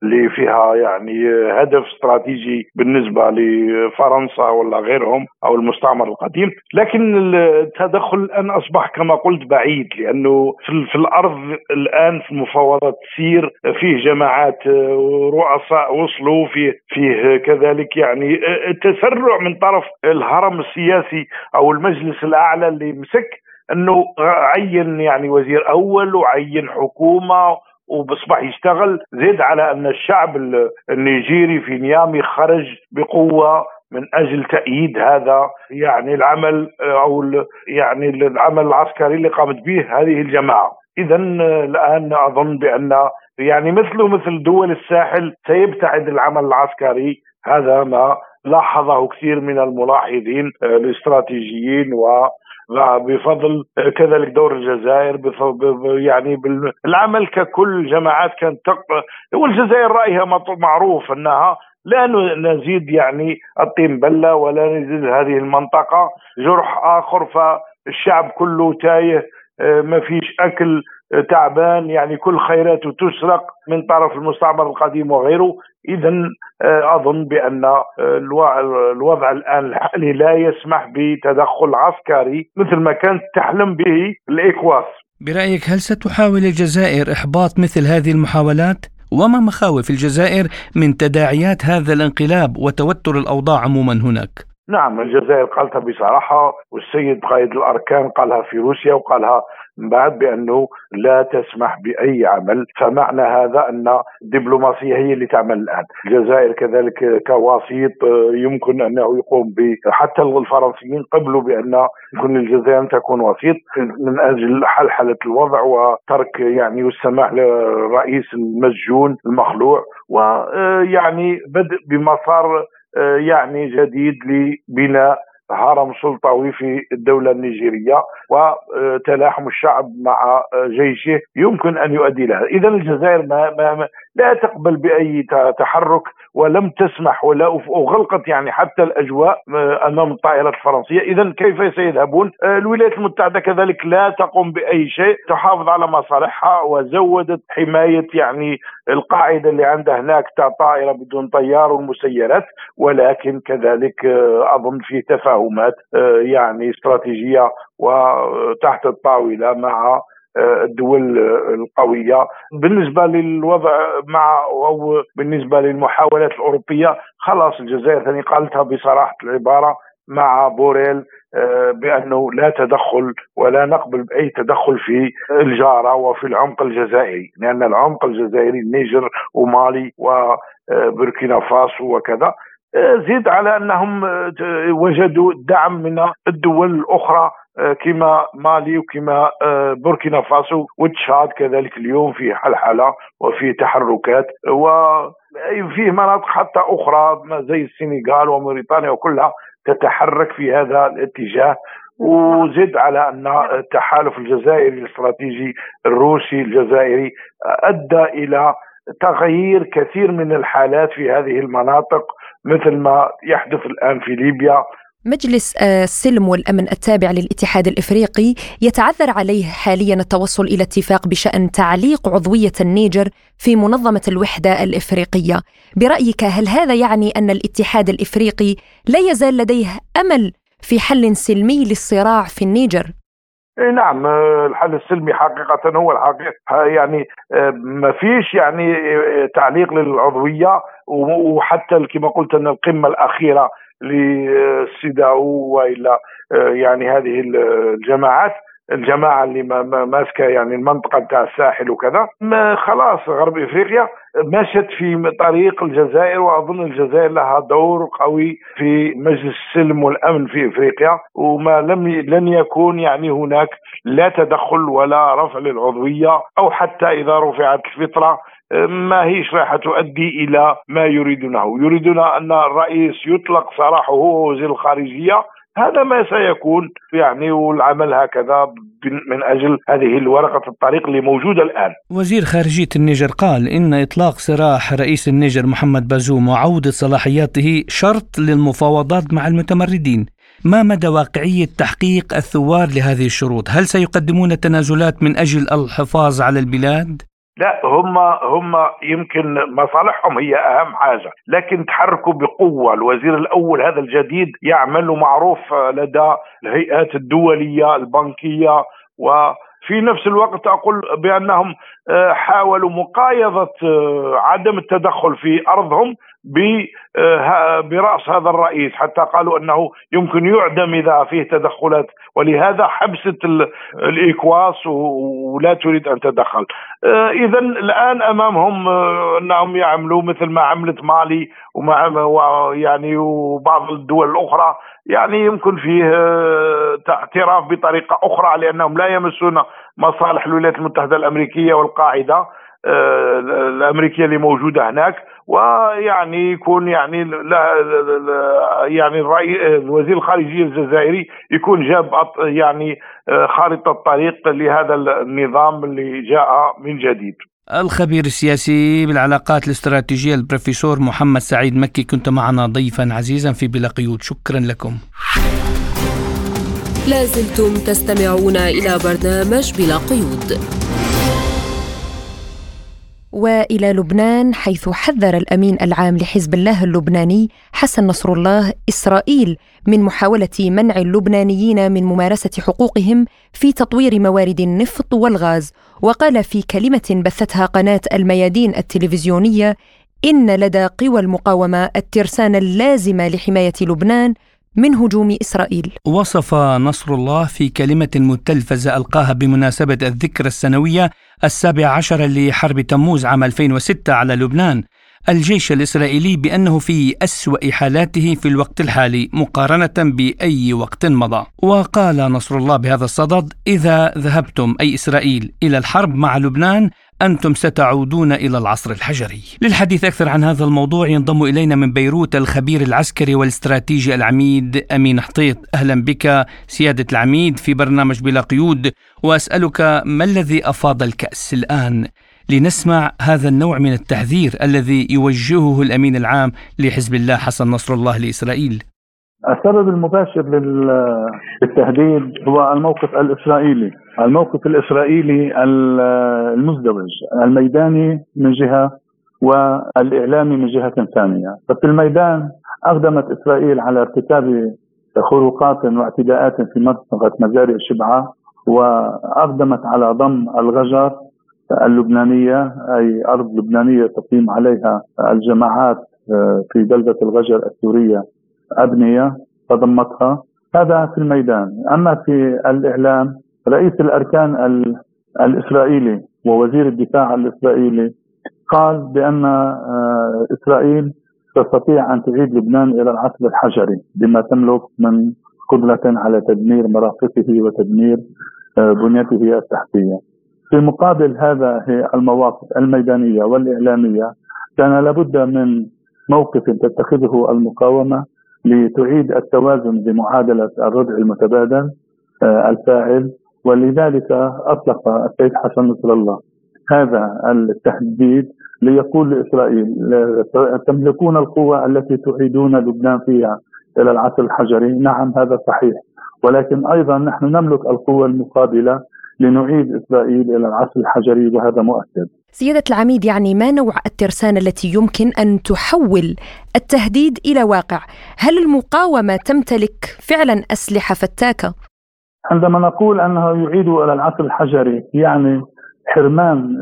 اللي فيها يعني هدف استراتيجي بالنسبة لفرنسا ولا غيرهم أو المستعمر القديم. لكن التدخل الآن أصبح كما قلت بعيد لأنه في, الأرض الآن في المفاوضات تسير فيه جماعات رؤساء وصلوا فيه فيه كذلك يعني التسرع من طرف الهرم السياسي أو المجلس الأعلى اللي مسك أنه عين يعني وزير أول وعين حكومة وبصبح يشتغل زيد على أن الشعب النيجيري في نيامي خرج بقوة من أجل تأييد هذا. يعني العمل أو يعني العمل العسكري اللي قامت به هذه الجماعة. اذا الآن أظن بأن يعني مثله مثل دول الساحل سيبتعد العمل العسكري. هذا ما لاحظه كثير من الملاحظين الاستراتيجيين و بفضل كذلك دور الجزائر يعني بالعمل ككل جماعات كانت والجزائر رأيها معروف أنها لا نزيد يعني الطين بلة ولا نزيد هذه المنطقة جرح آخر فالشعب كله تايه آه، ما فيش أكل تعبان يعني كل خيراته تسرق من طرف المستعمر القديم وغيره. اذا آه، أظن بأن الوضع الآن الحالي لا يسمح بتدخل عسكري مثل ما كانت تحلم به الإكواس. برأيك هل ستحاول الجزائر إحباط مثل هذه المحاولات؟ وما مخاوف الجزائر من تداعيات هذا الانقلاب وتوتر الأوضاع عموما هناك؟ نعم الجزائر قالتها بصراحة والسيد قائد الأركان قالها في روسيا وقالها بعد بأنه لا تسمح بأي عمل. فمعنى هذا أن الدبلوماسية هي اللي تعمل الآن. الجزائر كذلك كوسيط يمكن أنه يقوم ب حتى الفرنسيين قبلوا بأن يمكن للجزائر أن تكون وسيط من أجل حلحلة الوضع وترك يعني والسماح للرئيس المسجون المخلوع. ويعني بدء بمسار آه، يعني جديد لبناء هرم سلطوي في الدولة النيجيرية وتلاحم الشعب مع جيشه يمكن أن يؤدي لها. إذا الجزائر ما, ما, لا تقبل بأي تحرك ولم تسمح ولا اغلقت يعني حتى الأجواء آه، أمام الطائرات الفرنسية، إذا كيف سيذهبون؟ آه، الولايات المتحدة كذلك لا تقوم بأي شيء، تحافظ على مصالحها وزودت حماية يعني القاعدة اللي عندها هناك طائرة بدون طيار والمسيرات، ولكن كذلك آه، أظن في تفاهمات يعني استراتيجية وتحت الطاولة مع الدول القوية. بالنسبة للوضع مع أو بالنسبة للمحاولات الأوروبية خلاص الجزائر ثاني قالتها بصراحة العبارة مع بوريل آه، بأنه لا تدخل ولا نقبل بأي تدخل في الجارة وفي العمق الجزائري لأن العمق الجزائري النيجر ومالي وبوركينا فاسو وكذا. آه، زيد على أنهم آه، وجدوا دعم من الدول الأخرى كما مالي وكما آه، بوركينا فاسو وتشاد كذلك اليوم في حلحلة وفي تحركات وفيه مناطق حتى أخرى زي السنغال وموريتانيا وكلها تتحرك في هذا الاتجاه وزد على أن التحالف الجزائري الاستراتيجي الروسي الجزائري أدى إلى تغيير كثير من الحالات في هذه المناطق مثل ما يحدث الآن في ليبيا مجلس آه، السلم والأمن التابع للاتحاد الإفريقي يتعذر عليه حاليا التوصل إلى اتفاق بشأن تعليق عضوية النيجر في منظمة الوحدة الإفريقية. برأيك هل هذا يعني أن الاتحاد الإفريقي لا يزال لديه أمل في حل سلمي للصراع في النيجر؟ إيه نعم آه، الحل السلمي حقيقة هو الحقيقة يعني آه، ما فيش يعني تعليق للعضوية وحتى كما قلت أن القمة الأخيرة للسيداو والا آه، يعني هذه الجماعات الجماعة اللي ماسكة يعني المنطقة بتاع الساحل وكذا. ما خلاص غرب إفريقيا مشت في طريق الجزائر وأظن الجزائر لها دور قوي في مجلس السلم والأمن في إفريقيا. وما لم لن يكون يعني هناك لا تدخل ولا رفع للعضوية أو حتى إذا رفعت الفطرة ما هيش راح تؤدي إلى ما يريدونه، يريدون أن الرئيس يطلق سراحه هو وزير الخارجية هذا ما سيكون يعني والعمل هكذا من أجل هذه الورقة الطريق اللي موجودة الآن. وزير خارجية النيجر قال إن إطلاق سراح رئيس النيجر محمد بازوم وعودة صلاحياته شرط للمفاوضات مع المتمردين. ما مدى واقعية تحقيق الثوار لهذه الشروط؟ هل سيقدمون تنازلات من أجل الحفاظ على البلاد؟ لا هم هم يمكن مصالحهم هي أهم حاجة لكن تحركوا بقوة الوزير الأول هذا الجديد يعمل معروف لدى الهيئات الدولية البنكية و في نفس الوقت أقول بأنهم آه، حاولوا مقايضة آه، عدم التدخل في أرضهم براس هذا الرئيس حتى قالوا أنه يمكن يعدم إذا فيه تدخلات. ولهذا حبست الايكواس ولا تريد أن تدخل. آه، اذا الآن أمامهم آه، أنهم يعملوا مثل ما عملت مالي ومع يعني وبعض الدول الأخرى. يعني يمكن فيه آه، اعتراف بطريقة أخرى لأنهم لا يمسون مصالح الولايات المتحدة الأمريكية والقاعدة. الأمريكية اللي موجودة هناك ويعني يكون يعني لا يعني الرئيس الوزير الخارجية الجزائري يكون جاب يعني آه، خارطة الطريق لهذا النظام اللي جاء من جديد. الخبير السياسي بالعلاقات الاستراتيجية البروفيسور محمد سعيد مكي كنت معنا ضيفا عزيزا في بلا قيود شكرا لكم. لازلتم تستمعون إلى برنامج بلا قيود. وإلى لبنان حيث حذر الأمين العام لحزب الله اللبناني حسن نصر الله إسرائيل من محاولة منع اللبنانيين من ممارسة حقوقهم في تطوير موارد النفط والغاز. وقال في كلمة بثتها قناة الميادين التلفزيونية إن لدى قوى المقاومة الترسانة اللازمة لحماية لبنان من هجوم إسرائيل. وصف نصر الله في كلمة متلفزه ألقاها بمناسبة الذكرى السنوية السابع عشر لحرب تموز عام 2006 على لبنان الجيش الإسرائيلي بأنه في أسوأ حالاته في الوقت الحالي مقارنة بأي وقت مضى وقال نصر الله بهذا الصدد إذا ذهبتم أي إسرائيل إلى الحرب مع لبنان أنتم ستعودون إلى العصر الحجري. للحديث أكثر عن هذا الموضوع ينضم إلينا من بيروت الخبير العسكري والاستراتيجي العميد أمين حطيط. أهلا بك سيادة العميد في برنامج بلا قيود. وأسألك ما الذي أفاض الكأس الآن لنسمع هذا النوع من التحذير الذي يوجهه الأمين العام لحزب الله حسن نصر الله لإسرائيل؟ السبب المباشر للتهديد هو الموقف الإسرائيلي، الموقف الإسرائيلي المزدوج، الميداني من جهة والإعلامي من جهة ثانية، ففي الميدان أقدمت إسرائيل على ارتكاب خروقات واعتداءات في منطقة مزارع شبعة وأقدمت على ضم الغجر اللبنانية أي أرض لبنانية تقيم عليها الجماعات آه، في بلده الغجر السورية أبنية تضمتها هذا في الميدان. أما في الإعلام رئيس الأركان الإسرائيلي ووزير الدفاع الإسرائيلي قال بأن آه، إسرائيل تستطيع أن تعيد لبنان إلى العصر الحجري بما تملك من قدرة على تدمير مرافقه وتدمير آه، بنيته التحتية. في مقابل هذا هي المواقف الميدانية والإعلامية كان لابد من موقف تتخذه المقاومة لتعيد التوازن بمعادلة الردع المتبادل آه، الفاعل ولذلك أطلق السيد حسن نصر الله هذا التهديد ليقول لإسرائيل تملكون القوة التي تعيدون لبنان فيها إلى العصر الحجري. نعم هذا صحيح. ولكن أيضا نحن نملك القوة المقابلة لنعيد إسرائيل إلى العصر الحجري وهذا مؤكد. سيادة العميد يعني ما نوع الترسانة التي يمكن أن تحول التهديد إلى واقع؟ هل المقاومة تمتلك فعلا أسلحة فتاكة؟ عندما نقول أنه يعيد إلى العصر الحجري يعني حرمان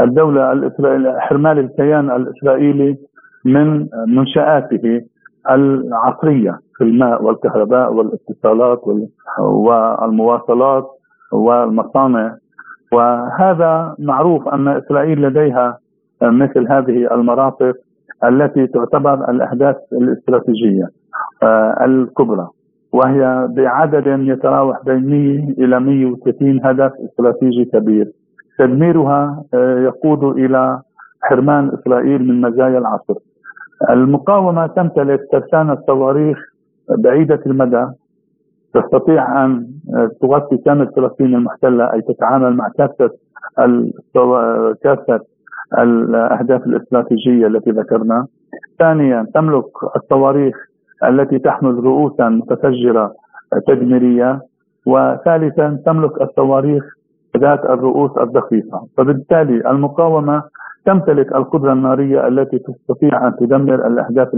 الدولة الإسرائيلية حرمان الكيان الإسرائيلي من منشآته العصرية في الماء والكهرباء والاتصالات والمواصلات والمصانع. وهذا معروف أن إسرائيل لديها مثل هذه المرافق التي تعتبر الأهداف الاستراتيجية آه، الكبرى. وهي بعدد يتراوح بين 100 إلى 130 هدف استراتيجي كبير تدميرها آه، يقود إلى حرمان إسرائيل من مزايا العصر المقاومة تمتلك ترسانة صواريخ بعيدة المدى تستطيع أن تغطي كامل فلسطين المحتلة أي تتعامل مع كافة كافة الأهداف الاستراتيجية التي ذكرنا. ثانيا تملك الصواريخ التي تحمل رؤوسا متفجرة تدميرية وثالثا تملك الصواريخ ذات الرؤوس الدقيقه، فبالتالي المقاومة تمتلك القدرة النارية التي تستطيع أن تدمر الأهداف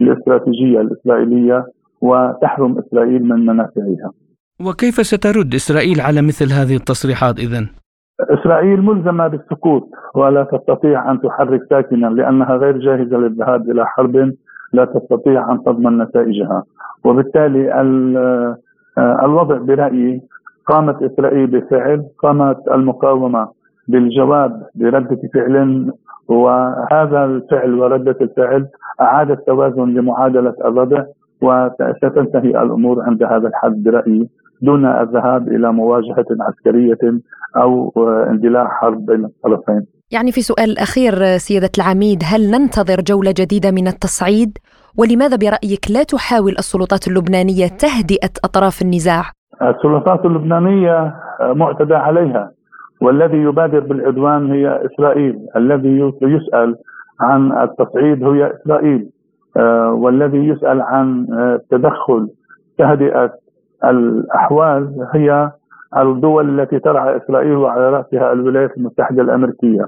الاستراتيجية الإسرائيلية وتحرم إسرائيل من منافعها. وكيف سترد إسرائيل على مثل هذه التصريحات اذا؟ إسرائيل ملزمة بالسكوت ولا تستطيع أن تحرك ساكنا لأنها غير جاهزة للذهاب إلى حرب لا تستطيع أن تضمن نتائجها. وبالتالي آه، الوضع برأيي قامت إسرائيل بفعل قامت المقاومة بالجواب بردة فعل وهذا الفعل وردة الفعل أعاد التوازن لمعادلة الردع وستنتهي الأمور عند هذا الحد برأيي دون الذهاب إلى مواجهة عسكرية أو اندلاع حرب بين الطرفين. يعني في سؤال أخير سيادة العميد هل ننتظر جولة جديدة من التصعيد؟ ولماذا برأيك لا تحاول السلطات اللبنانية تهدئة أطراف النزاع؟ السلطات اللبنانية معتدى عليها والذي يبادر بالعدوان هي إسرائيل الذي يسأل عن التصعيد هي إسرائيل آه، والذي يسأل عن تدخل تهدئة الأحوال هي الدول التي ترعى إسرائيل وعلى رأسها الولايات المتحدة الأمريكية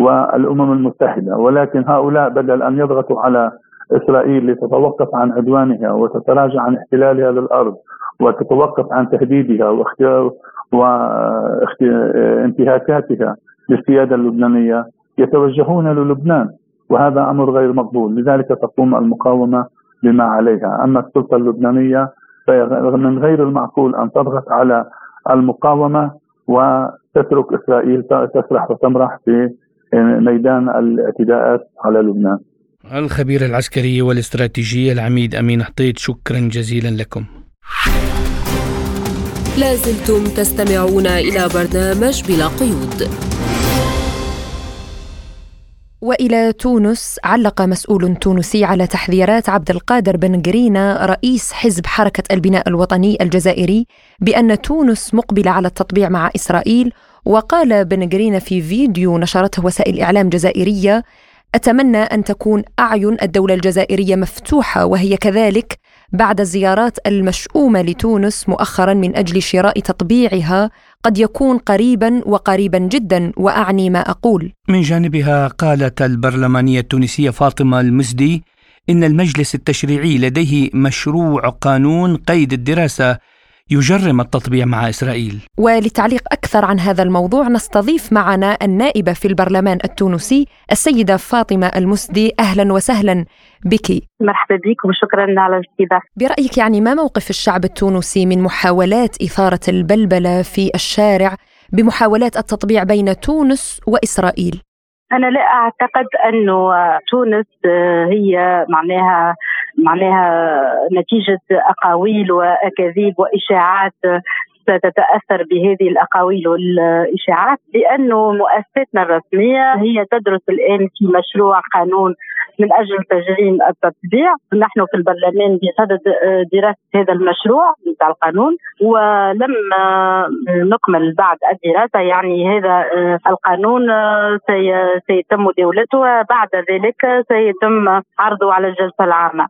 والأمم المتحدة. ولكن هؤلاء بدل أن يضغطوا على إسرائيل لتتوقف عن عدوانها وتتراجع عن احتلالها للأرض وتتوقف عن تهديدها وانتهاكاتها للسيادة اللبنانية يتوجهون للبنان. وهذا أمر غير مقبول. لذلك تقوم المقاومة بما عليها. أما السلطة اللبنانية فمن غير المعقول أن تضغط على المقاومة وتترك إسرائيل تسرح وتمرح في ميدان الاعتداءات على لبنان. الخبير العسكري والاستراتيجي العميد أمين حطيت شكرا جزيلا لكم. لازلتم تستمعون إلى برنامج بلا قيود. وإلى تونس علق مسؤول تونسي على تحذيرات عبد القادر بن قرينة رئيس حزب حركة البناء الوطني الجزائري بأن تونس مقبلة على التطبيع مع إسرائيل. وقال بن قرينة في فيديو نشرته وسائل إعلام جزائرية أتمنى أن تكون أعين الدولة الجزائرية مفتوحة وهي كذلك بعد الزيارات المشؤومة لتونس مؤخرا من أجل شراء تطبيعها قد يكون قريبا وقريبا جدا وأعني ما أقول. من جانبها قالت البرلمانية التونسية فاطمة المزدي إن المجلس التشريعي لديه مشروع قانون قيد الدراسة يجرم التطبيع مع إسرائيل. ولتعليق أكثر عن هذا الموضوع نستضيف معنا النائبة في البرلمان التونسي السيدة فاطمة المسدي أهلا وسهلا بك. مرحبا بك وشكرا على الاستضافة. برأيك يعني ما موقف الشعب التونسي من محاولات إثارة البلبلة في الشارع بمحاولات التطبيع بين تونس وإسرائيل؟ أنا لا أعتقد أنه تونس هي معناها معناها نتيجة أقاويل وأكاذيب وإشاعات ستتأثر بهذه الأقاويل والإشاعات لأنه مؤسساتنا الرسمية هي تدرس الآن في مشروع قانون من أجل تجريم التطبيع، نحن في البرلمان بصدد دراسة هذا المشروع بتاع القانون ولما نكمل بعد الدراسة يعني هذا القانون سيتم دولته وبعد ذلك سيتم عرضه على الجلسة العامة.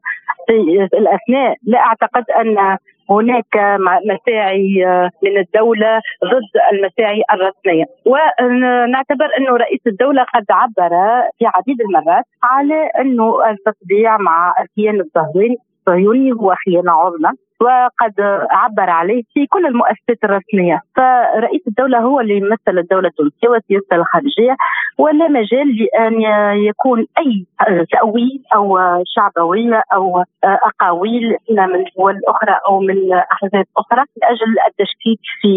في الأثناء لا أعتقد أن هناك مساعي آه، من الدولة ضد المساعي الرسمية. ونعتبر أنه رئيس الدولة قد عبر في عديد المرات على أنه التطبيع مع الكيان الصهيوني هو خيانة عظمى. وقد عبر عليه في كل المؤسسات الرسمية، فرئيس الدولة هو اللي يمثل الدولة التونسية وسياسه الخارجية ولا مجال لأن يكون أي تأويل أو شعبوية أو أقاويل من دول أخرى أو من أحزاب أخرى لأجل التشكيك في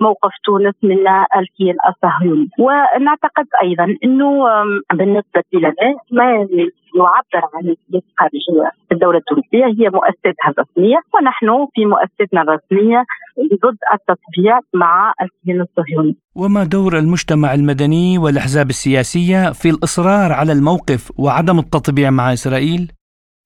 موقف تونس من الكيان الصهيوني، ونعتقد أيضا إنه بالنسبة لنا ما يعبر عن الخارجيه في الدولة التونسيه هي مؤسساتها الرسميه ونحن في مؤسستنا الرسمية ضد التطبيع مع الكيان الصهيوني. وما دور المجتمع المدني والأحزاب السياسية في الإصرار على الموقف وعدم التطبيع مع إسرائيل؟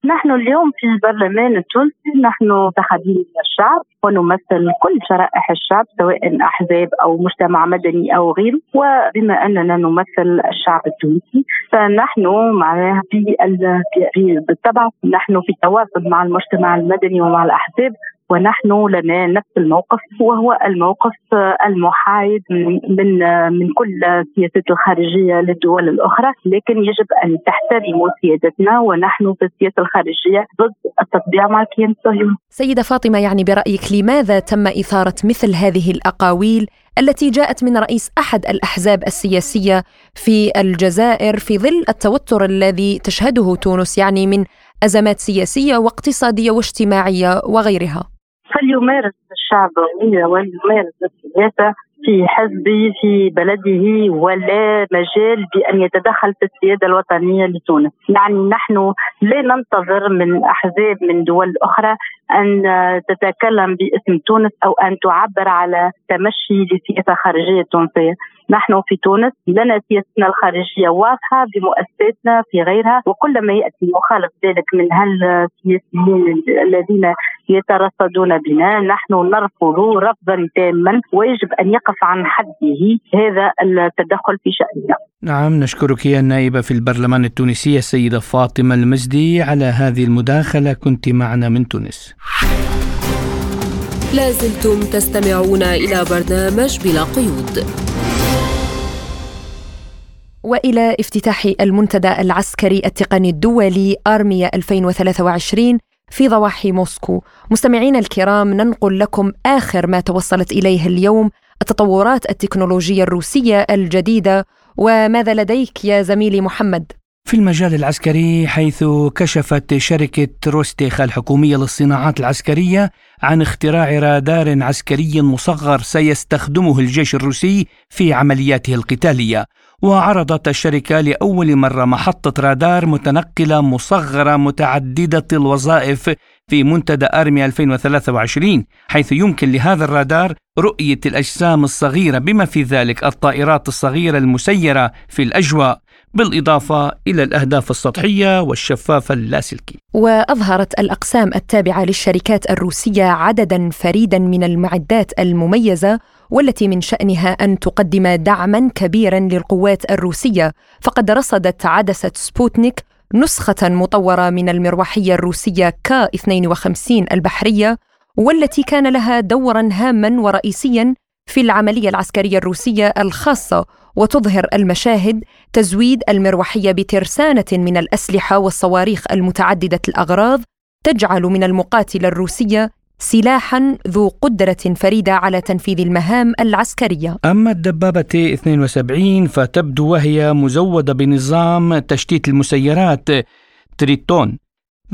نحن اليوم في البرلمان التونسي نحن منتخبين الشعب ونمثل كل شرائح الشعب سواء أحزاب أو مجتمع مدني أو غيره. وبما أننا نمثل الشعب التونسي فنحن معناها في بالطبع نحن في تواصل مع المجتمع المدني ومع الأحزاب ونحن لنا نفس الموقف وهو الموقف المحايد من من كل سياسات الخارجية للدول الأخرى لكن يجب أن تحترموا سيادتنا ونحن في السياسة الخارجية ضد التطبيع مع الكيان الصهيوني. سيدة فاطمة يعني برأيك لماذا تم إثارة مثل هذه الأقاويل التي جاءت من رئيس أحد الأحزاب السياسية في الجزائر في ظل التوتر الذي تشهده تونس يعني من أزمات سياسية واقتصادية واجتماعية وغيرها. فليمارس الشعب ويمارس السياسة في حزبه في بلده ولا مجال بأن يتدخل في السيادة الوطنية لتونس، يعني نحن لا ننتظر من أحزاب من دول أخرى أن تتكلم باسم تونس أو أن تعبر على تمشي لسياسة خارجية تونسية، نحن في تونس لنا سياستنا الخارجية واضحة بمؤسساتنا في غيرها وكل ما يأتي مخالف ذلك من هالسياسيين الذين يترصدون بنا نحن نرفض رفضا تاما ويجب أن يقف عن حده هذا التدخل في شأننا. نعم نشكرك يا النائبة في البرلمان التونسي السيدة فاطمة المزدي على هذه المداخلة كنت معنا من تونس. لازلتم تستمعون إلى برنامج بلا قيود. وإلى افتتاح المنتدى العسكري التقني الدولي ارميا 2023 في ضواحي موسكو. مستمعينا الكرام ننقل لكم آخر ما توصلت إليه اليوم التطورات التكنولوجية الروسية الجديدة وماذا لديك يا زميلي محمد؟ في المجال العسكري حيث كشفت شركة روستيخ الحكومية للصناعات العسكرية عن اختراع رادار عسكري مصغر سيستخدمه الجيش الروسي في عملياته القتالية. وعرضت الشركة لأول مرة محطة رادار متنقلة مصغرة متعددة الوظائف في منتدى أرمي 2023 حيث يمكن لهذا الرادار رؤية الأجسام الصغيرة بما في ذلك الطائرات الصغيرة المسيرة في الأجواء. بالإضافة إلى الأهداف السطحية والشفافة اللاسلكي. وأظهرت الأقسام التابعة للشركات الروسية عددا فريدا من المعدات المميزة والتي من شأنها أن تقدم دعما كبيرا للقوات الروسية فقد رصدت عدسة سبوتنيك نسخة مطورة من المروحية الروسية كا 52 البحرية والتي كان لها دورا هاما ورئيسيا في العملية العسكرية الروسية الخاصة وتظهر المشاهد تزويد المروحية بترسانة من الأسلحة والصواريخ المتعددة الأغراض تجعل من المقاتلة الروسية سلاحا ذو قدرة فريدة على تنفيذ المهام العسكرية. أما الدبابة تي 72 فتبدو وهي مزودة بنظام تشتيت المسيرات تريتون.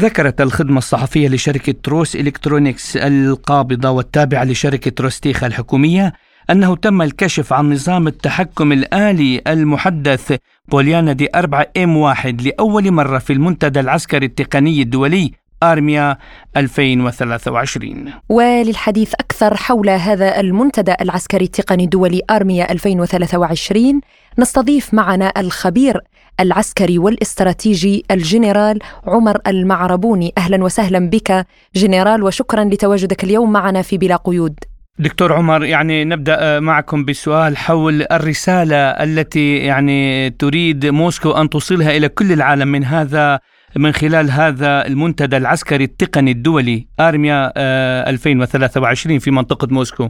ذكرت الخدمة الصحفية لشركة روس إلكترونيكس القابضة والتابعة لشركة روستيخ الحكومية أنه تم الكشف عن نظام التحكم الآلي المحدث بوليانا دي 4 إم 1 لأول مرة في المنتدى العسكري التقني الدولي آرميا 2023 وللحديث أكثر حول هذا المنتدى العسكري التقني الدولي آرميا 2023 نستضيف معنا الخبير العسكري والاستراتيجي الجنرال عمر المعربوني. أهلا وسهلا بك جنرال وشكرا لتواجدك اليوم معنا في بلا قيود. دكتور عمر يعني نبدأ معكم بسؤال حول الرسالة التي يعني تريد موسكو أن توصلها إلى كل العالم من هذا من خلال هذا المنتدى العسكري التقني الدولي آرميا 2023 آه، في منطقة موسكو.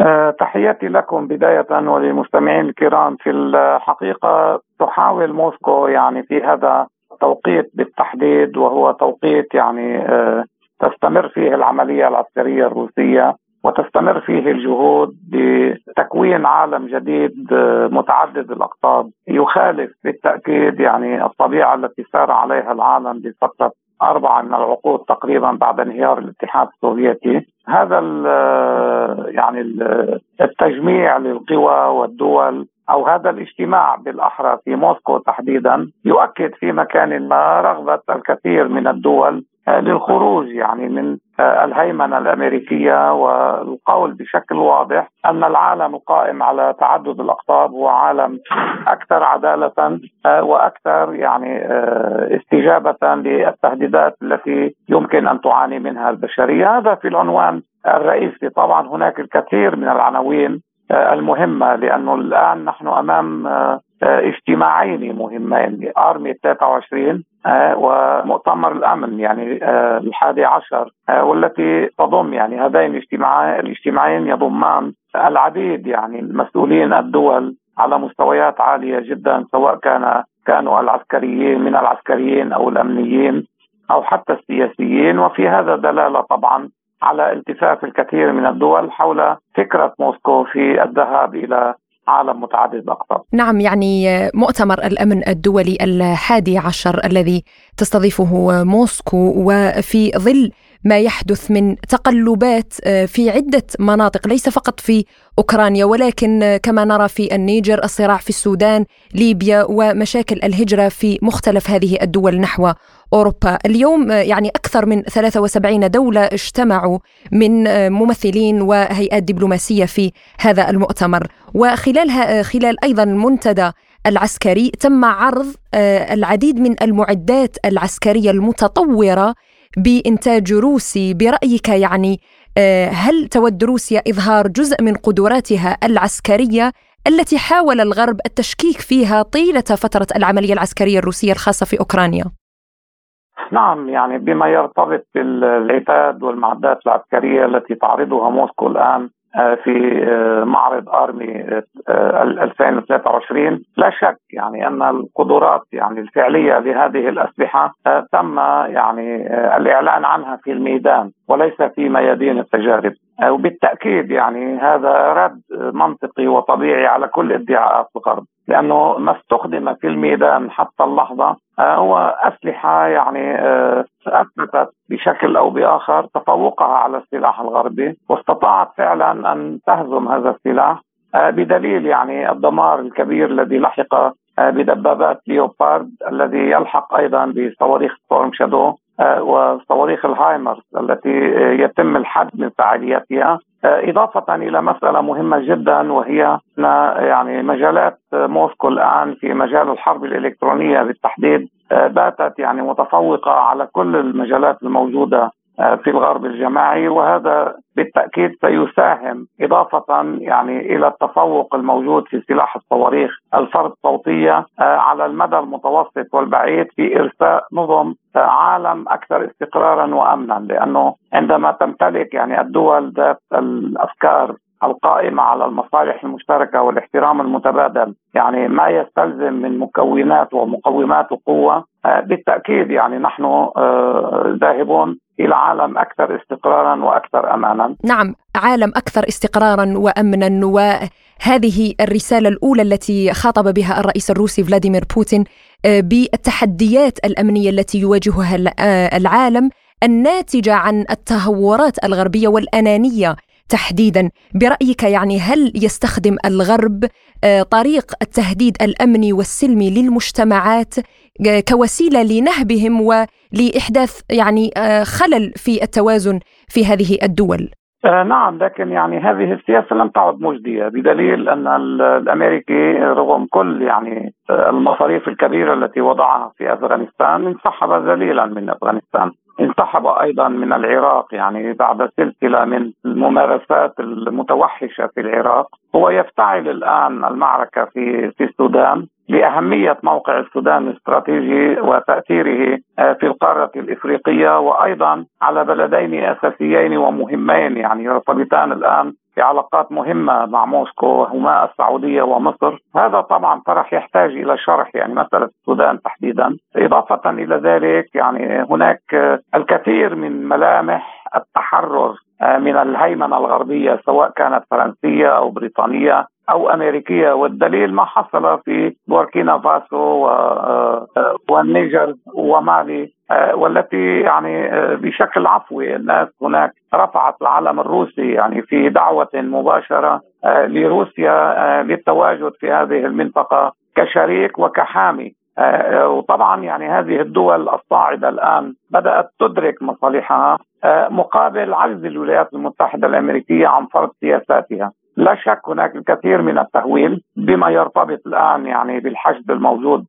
آه، تحياتي لكم بداية وللمستمعين الكرام. في الحقيقة تحاول موسكو يعني في هذا التوقيت بالتحديد وهو توقيت يعني آه، تستمر فيه العملية العسكرية الروسية. وتستمر فيه الجهود بتكوين عالم جديد متعدد الأقطاب يخالف بالتاكيد يعني الطبيعة التي سار عليها العالم بفترة أربعة من العقود تقريبا بعد انهيار الاتحاد السوفيتي. هذا ال يعني التجميع للقوى والدول أو هذا الاجتماع بالأحرى في موسكو تحديدا يؤكد في مكان ما رغبة الكثير من الدول للخروج يعني من الهيمنة الأمريكية والقول بشكل واضح أن العالم القائم على تعدد الأقطاب هو عالم أكثر عدالة وأكثر يعني استجابة للتهديدات التي يمكن أن تعاني منها البشرية. هذا في العنوان الرئيسي. طبعا هناك الكثير من العناوين المهمة لأنه الآن نحن أمام اجتماعين مهمين. ارمي 23 ومؤتمر الأمن يعني الحادي عشر والتي تضم يعني هذين الاجتماعين يضمان العديد يعني المسؤولين الدول على مستويات عالية جدا سواء كان كانوا العسكريين من العسكريين أو الأمنيين أو حتى السياسيين. وفي هذا دلالة طبعا على التفاف الكثير من الدول حول فكرة موسكو في الذهاب إلى عالم متعدد الأقطاب نعم يعني مؤتمر الأمن الدولي الحادي عشر الذي تستضيفه موسكو وفي ظل ما يحدث من تقلبات آه، في عدة مناطق ليس فقط في أوكرانيا ولكن كما نرى في النيجر الصراع في السودان ليبيا ومشاكل الهجرة في مختلف هذه الدول نحو أوروبا. اليوم آه، يعني أكثر من 73 دولة اجتمعوا من آه، ممثلين وهيئات دبلوماسية في هذا المؤتمر. وخلالها خلال أيضا المنتدى العسكري تم عرض العديد من المعدات العسكرية المتطورة بإنتاج روسي برأيك يعني آه، هل تود روسيا إظهار جزء من قدراتها العسكرية التي حاول الغرب التشكيك فيها طيلة فترة العملية العسكرية الروسية الخاصة في أوكرانيا؟ نعم يعني بما يرتبط بالعتاد والمعدات العسكرية التي تعرضها موسكو الآن في آه، معرض آرمي 2023 آه، لا شك يعني أن القدرات يعني الفعلية لهذه الأسلحة تم يعني الإعلان عنها في الميدان وليس في ميادين التجارب. وبالتاكيد يعني هذا رد منطقي وطبيعي على كل ادعاءات الغرب لأنه ما استخدم في الميدان حتى اللحظة آه، هو أسلحة يعني آه، أثبتت بشكل أو بآخر تفوقها على السلاح الغربي واستطاعت فعلا أن تهزم هذا السلاح آه، بدليل يعني الدمار الكبير الذي لحق بدبابات ليوبارد الذي يلحق أيضا بصواريخ ستورم شادو. وصواريخ الهايمرز التي يتم الحد من فعالياتها. إضافة إلى مسألة مهمة جدا وهي يعني مجالات موسكو الآن في مجال الحرب الإلكترونية بالتحديد باتت يعني متفوقة على كل المجالات الموجودة في الغرب الجماعي وهذا بالتأكيد سيساهم إضافة يعني إلى التفوق الموجود في سلاح الصواريخ. الفرد صوتية على المدى المتوسط والبعيد في إرساء نظم عالم أكثر استقرارا وأمنا لأنه عندما تمتلك يعني الدول ذات الأفكار القائمة على المصالح المشتركة والاحترام المتبادل يعني ما يستلزم من مكونات ومقومات وقوة بالتأكيد يعني نحن آه، ذاهبون إلى عالم أكثر استقرارا وأكثر أمانا. نعم، عالم أكثر استقرارا وأمنا وهذه الرسالة الأولى التي خاطب بها الرئيس الروسي فلاديمير بوتين آه، بالتحديات الأمنية التي يواجهها آه، العالم الناتجه عن التهورات الغربية والأنانية تحديدا برأيك يعني هل يستخدم الغرب آه، طريق التهديد الأمني والسلمي للمجتمعات كوسيلة لنهبهم ولإحداث يعني آه، خلل في التوازن في هذه الدول. آه نعم لكن يعني هذه السياسة لم تعد مجدية بدليل أن الأمريكي رغم كل يعني المصاريف الكبيرة التي وضعها في أفغانستان انسحب ذليلا من أفغانستان. انسحب أيضا من العراق. يعني بعد سلسلة من الممارسات المتوحشة في العراق هو يفتعل الآن المعركة في في السودان لأهمية موقع السودان الاستراتيجي وتأثيره آه، في القارة الإفريقية وأيضا على بلدين أساسيين ومهمين يعني يرتبطان الان بعلاقات مهمة مع موسكو وهما السعودية ومصر. هذا طبعا طرح يحتاج إلى شرح يعني مسألة السودان تحديدا. إضافة إلى ذلك يعني هناك الكثير من ملامح التحرر آه، من الهيمنة الغربية سواء كانت فرنسية أو بريطانية. أو أمريكية والدليل ما حصل في بوركينا فاسو آه، والنيجر ومالي آه، والتي يعني آه، بشكل عفوي الناس هناك رفعت العلم الروسي يعني في دعوة مباشرة لروسيا للتواجد في هذه المنطقة كشريك وكحامي. وطبعا يعني هذه الدول الصاعدة الآن بدأت تدرك مصالحها مقابل عجز الولايات المتحدة الأمريكية عن فرض سياساتها. لا شك هناك الكثير من التهويل بما يرتبط الآن يعني بالحشد الموجود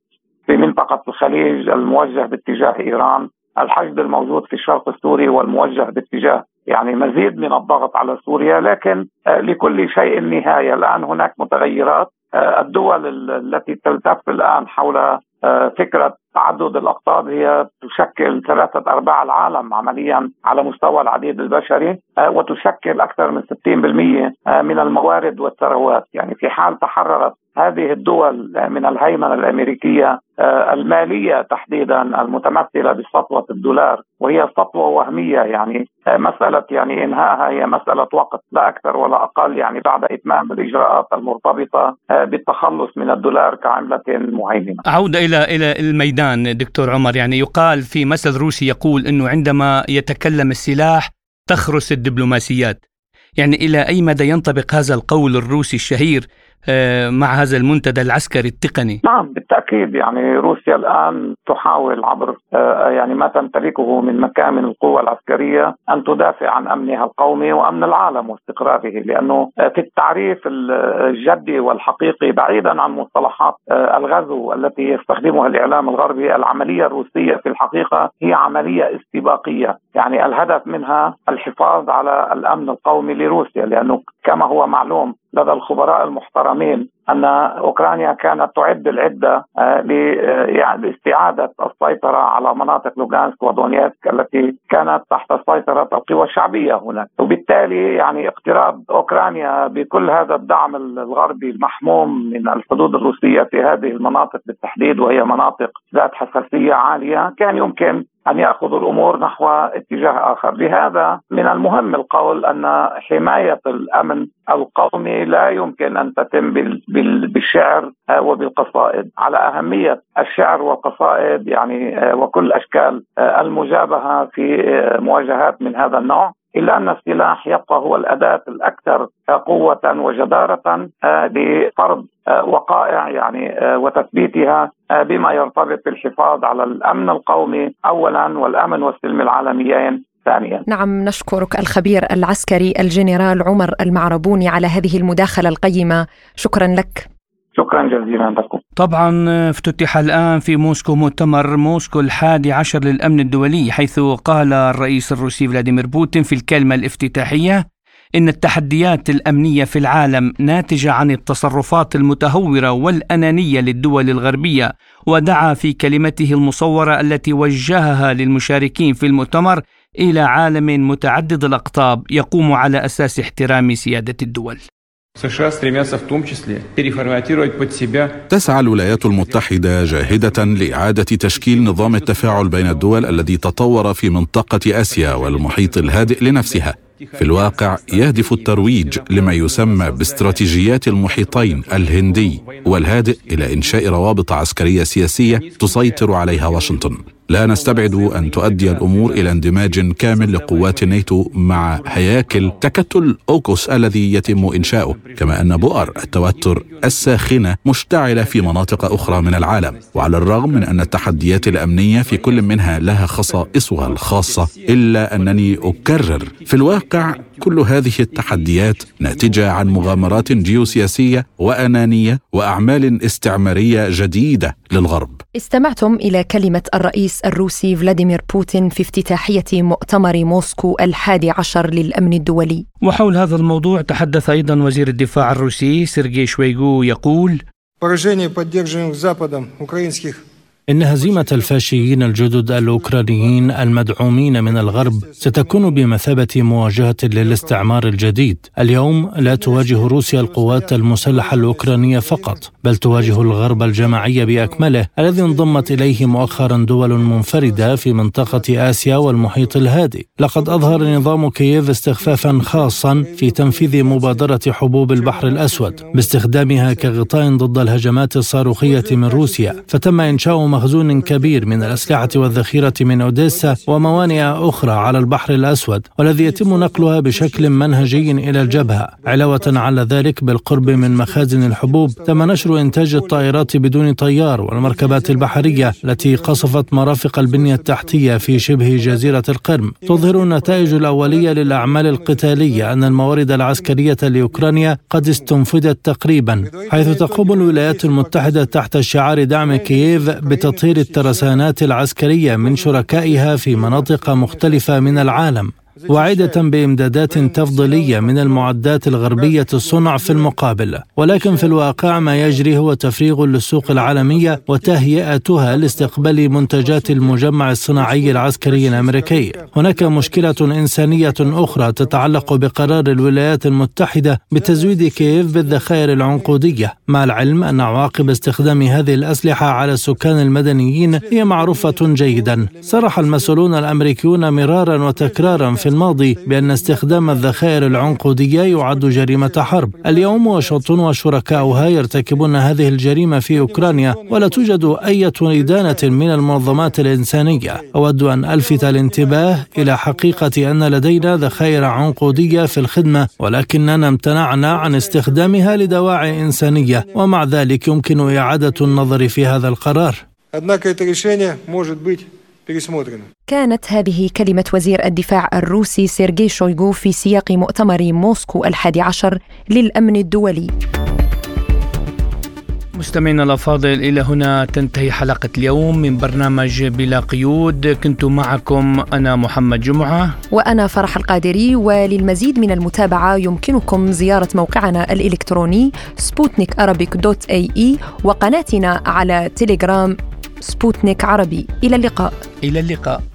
في منطقة الخليج الموجه باتجاه إيران، الحشد الموجود في الشرق السوري والموجه باتجاه يعني مزيد من الضغط على سوريا. لكن لكل شيء نهايه الآن هناك متغيرات الدول التي تلتف الآن حول فكرة تعدد الأقطاب هي تشكل ثلاثة أرباع العالم عمليا على مستوى العديد البشري وتشكل أكثر من 60% من الموارد والثروات. يعني في حال تحررت هذه الدول من الهيمنة الأمريكية آه، المالية تحديدا المتمثلة بسطوة الدولار وهي سطوة وهمية يعني آه، مسألة يعني انهائها هي مسألة وقت لا أكثر ولا أقل يعني بعد إتمام الإجراءات المرتبطة آه، بالتخلص من الدولار كعملة مهيمنه. عوده إلى إلى الميدان دكتور عمر يعني يقال في مثل روسي يقول إنه عندما يتكلم السلاح تخرس الدبلوماسيات. يعني إلى أي مدى ينطبق هذا القول الروسي الشهير مع هذا المنتدى العسكري التقني. نعم بالتأكيد. يعني روسيا الآن تحاول عبر آه، يعني ما تمتلكه من مكامن القوة العسكرية أن تدافع عن أمنها القومي وأمن العالم واستقراره لأنه آه، في التعريف الجدي والحقيقي بعيدا عن مصطلحات الغزو التي يستخدمها الإعلام الغربي العملية الروسية في الحقيقة هي عملية استباقية. يعني الهدف منها الحفاظ على الأمن القومي لروسيا لأنه كما هو معلوم لدى الخبراء المحترمين أن أوكرانيا كانت تعد العدة آه، يعني لاستعادة السيطرة على مناطق لوغانسك ودونيتسك التي كانت تحت سيطرة القوى الشعبية هناك، وبالتالي يعني اقتراب أوكرانيا بكل هذا الدعم الغربي المحموم من الحدود الروسية في هذه المناطق بالتحديد وهي مناطق ذات حساسية عالية كان يمكن ان ياخذوا الأمور نحو اتجاه آخر، لهذا من المهم القول أن حماية الأمن القومي لا يمكن أن تتم بالشعر وبالقصائد، على أهمية الشعر والقصائد يعني وكل أشكال آه، المجابهة في مواجهات من هذا النوع إلا أن السلاح يبقى هو الأداة الأكثر قوة وجدارة لفرض وقائع يعني وتثبيتها بما يرتبط بالحفاظ على الأمن القومي اولا والأمن والسلم العالميين ثانيا. نعم نشكرك الخبير العسكري الجنرال عمر المعربوني على هذه المداخلة القيمة. شكرا لك. شكرا جزيلا لكم. طبعا افتتح الآن في موسكو مؤتمر موسكو الحادي عشر للأمن الدولي حيث قال الرئيس الروسي فلاديمير بوتين في الكلمة الافتتاحية إن التحديات الأمنية في العالم ناتجة عن التصرفات المتهورة والأنانية للدول الغربية ودعا في كلمته المصورة التي وجهها للمشاركين في المؤتمر إلى عالم متعدد الأقطاب يقوم على أساس احترام سيادة الدول. تسعى الولايات المتحدة جاهدة لإعادة تشكيل نظام التفاعل بين الدول الذي تطور في منطقة آسيا والمحيط الهادئ لنفسها. في الواقع يهدف الترويج لما يسمى باستراتيجيات المحيطين الهندي والهادئ إلى إنشاء روابط عسكرية سياسية تسيطر عليها واشنطن. لا نستبعد أن تؤدي الأمور إلى اندماج كامل لقوات الناتو مع هياكل تكتل اوكوس الذي يتم إنشاؤه كما أن بؤر التوتر الساخنة مشتعلة في مناطق أخرى من العالم. وعلى الرغم من أن التحديات الأمنية في كل منها لها خصائصها الخاصة إلا أنني أكرر. في الواقع كل هذه التحديات ناتجة عن مغامرات جيوسياسية وأنانية وأعمال استعمارية جديدة للغرب. استمعتم إلى كلمة الرئيس الروسي فلاديمير بوتين في افتتاحية مؤتمر موسكو الحادي عشر للأمن الدولي. وحول هذا الموضوع تحدث أيضا وزير الدفاع الروسي سيرجي شويغو يقول: إن هزيمة الفاشيين الجدد الأوكرانيين المدعومين من الغرب ستكون بمثابة مواجهة للاستعمار الجديد. اليوم لا تواجه روسيا القوات المسلحة الأوكرانية فقط، بل تواجه الغرب الجماعي بأكمله الذي انضمت إليه مؤخرا دول منفردة في منطقة آسيا والمحيط الهادئ. لقد أظهر نظام كييف استخفافا خاصا في تنفيذ مبادرة حبوب البحر الأسود باستخدامها كغطاء ضد الهجمات الصاروخية من روسيا، فتم إنشاء مخزون كبير من الأسلحة والذخيرة من أوديسا وموانئ أخرى على البحر الأسود والذي يتم نقلها بشكل منهجي إلى الجبهة. علاوة على ذلك بالقرب من مخازن الحبوب تم نشر إنتاج الطائرات بدون طيار والمركبات البحرية التي قصفت مرافق البنية التحتية في شبه جزيرة القرم. تظهر النتائج الأولية للأعمال القتالية أن الموارد العسكرية لأوكرانيا قد استنفدت تقريبا حيث تقوم الولايات المتحدة تحت شعار دعم كييف بتطهير الترسانات العسكرية من شركائها في مناطق مختلفة من العالم. واعدة بإمدادات تفضيلية من المعدات الغربية الصنع في المقابل. ولكن في الواقع ما يجري هو تفريغ للسوق العالمية وتهيئتها لاستقبال منتجات المجمع الصناعي العسكري الأمريكي. هناك مشكلة إنسانية أخرى تتعلق بقرار الولايات المتحدة بتزويد كييف بالذخائر العنقودية. مع العلم أن عواقب استخدام هذه الأسلحة على السكان المدنيين هي معروفة جيدا. صرح المسؤولون الأمريكيون مرارا وتكرارا في الماضي بأن استخدام الذخائر العنقودية يعد جريمة حرب اليوم واشنطن وشركاؤها يرتكبون هذه الجريمة في أوكرانيا ولا توجد أي إدانة من المنظمات الإنسانية أود أن ألفت الانتباه إلى حقيقة أن لدينا ذخائر عنقودية في الخدمة ولكننا امتنعنا عن استخدامها لدواعي إنسانية ومع ذلك يمكن إعادة النظر في هذا القرار Однако это решение может быть пересмотрено. كانت هذه كلمة وزير الدفاع الروسي سيرجي شويغو في سياق مؤتمر موسكو الحادي عشر للأمن الدولي. مستمعينا الأفاضل إلى هنا تنتهي حلقة اليوم من برنامج بلا قيود. كنت معكم أنا محمد جمعة. وأنا فرح القادري وللمزيد من المتابعة يمكنكم زيارة موقعنا الإلكتروني سبوتنيك dot ae وقناتنا على تليجرام سبوتنيك عربي. إلى اللقاء. إلى اللقاء.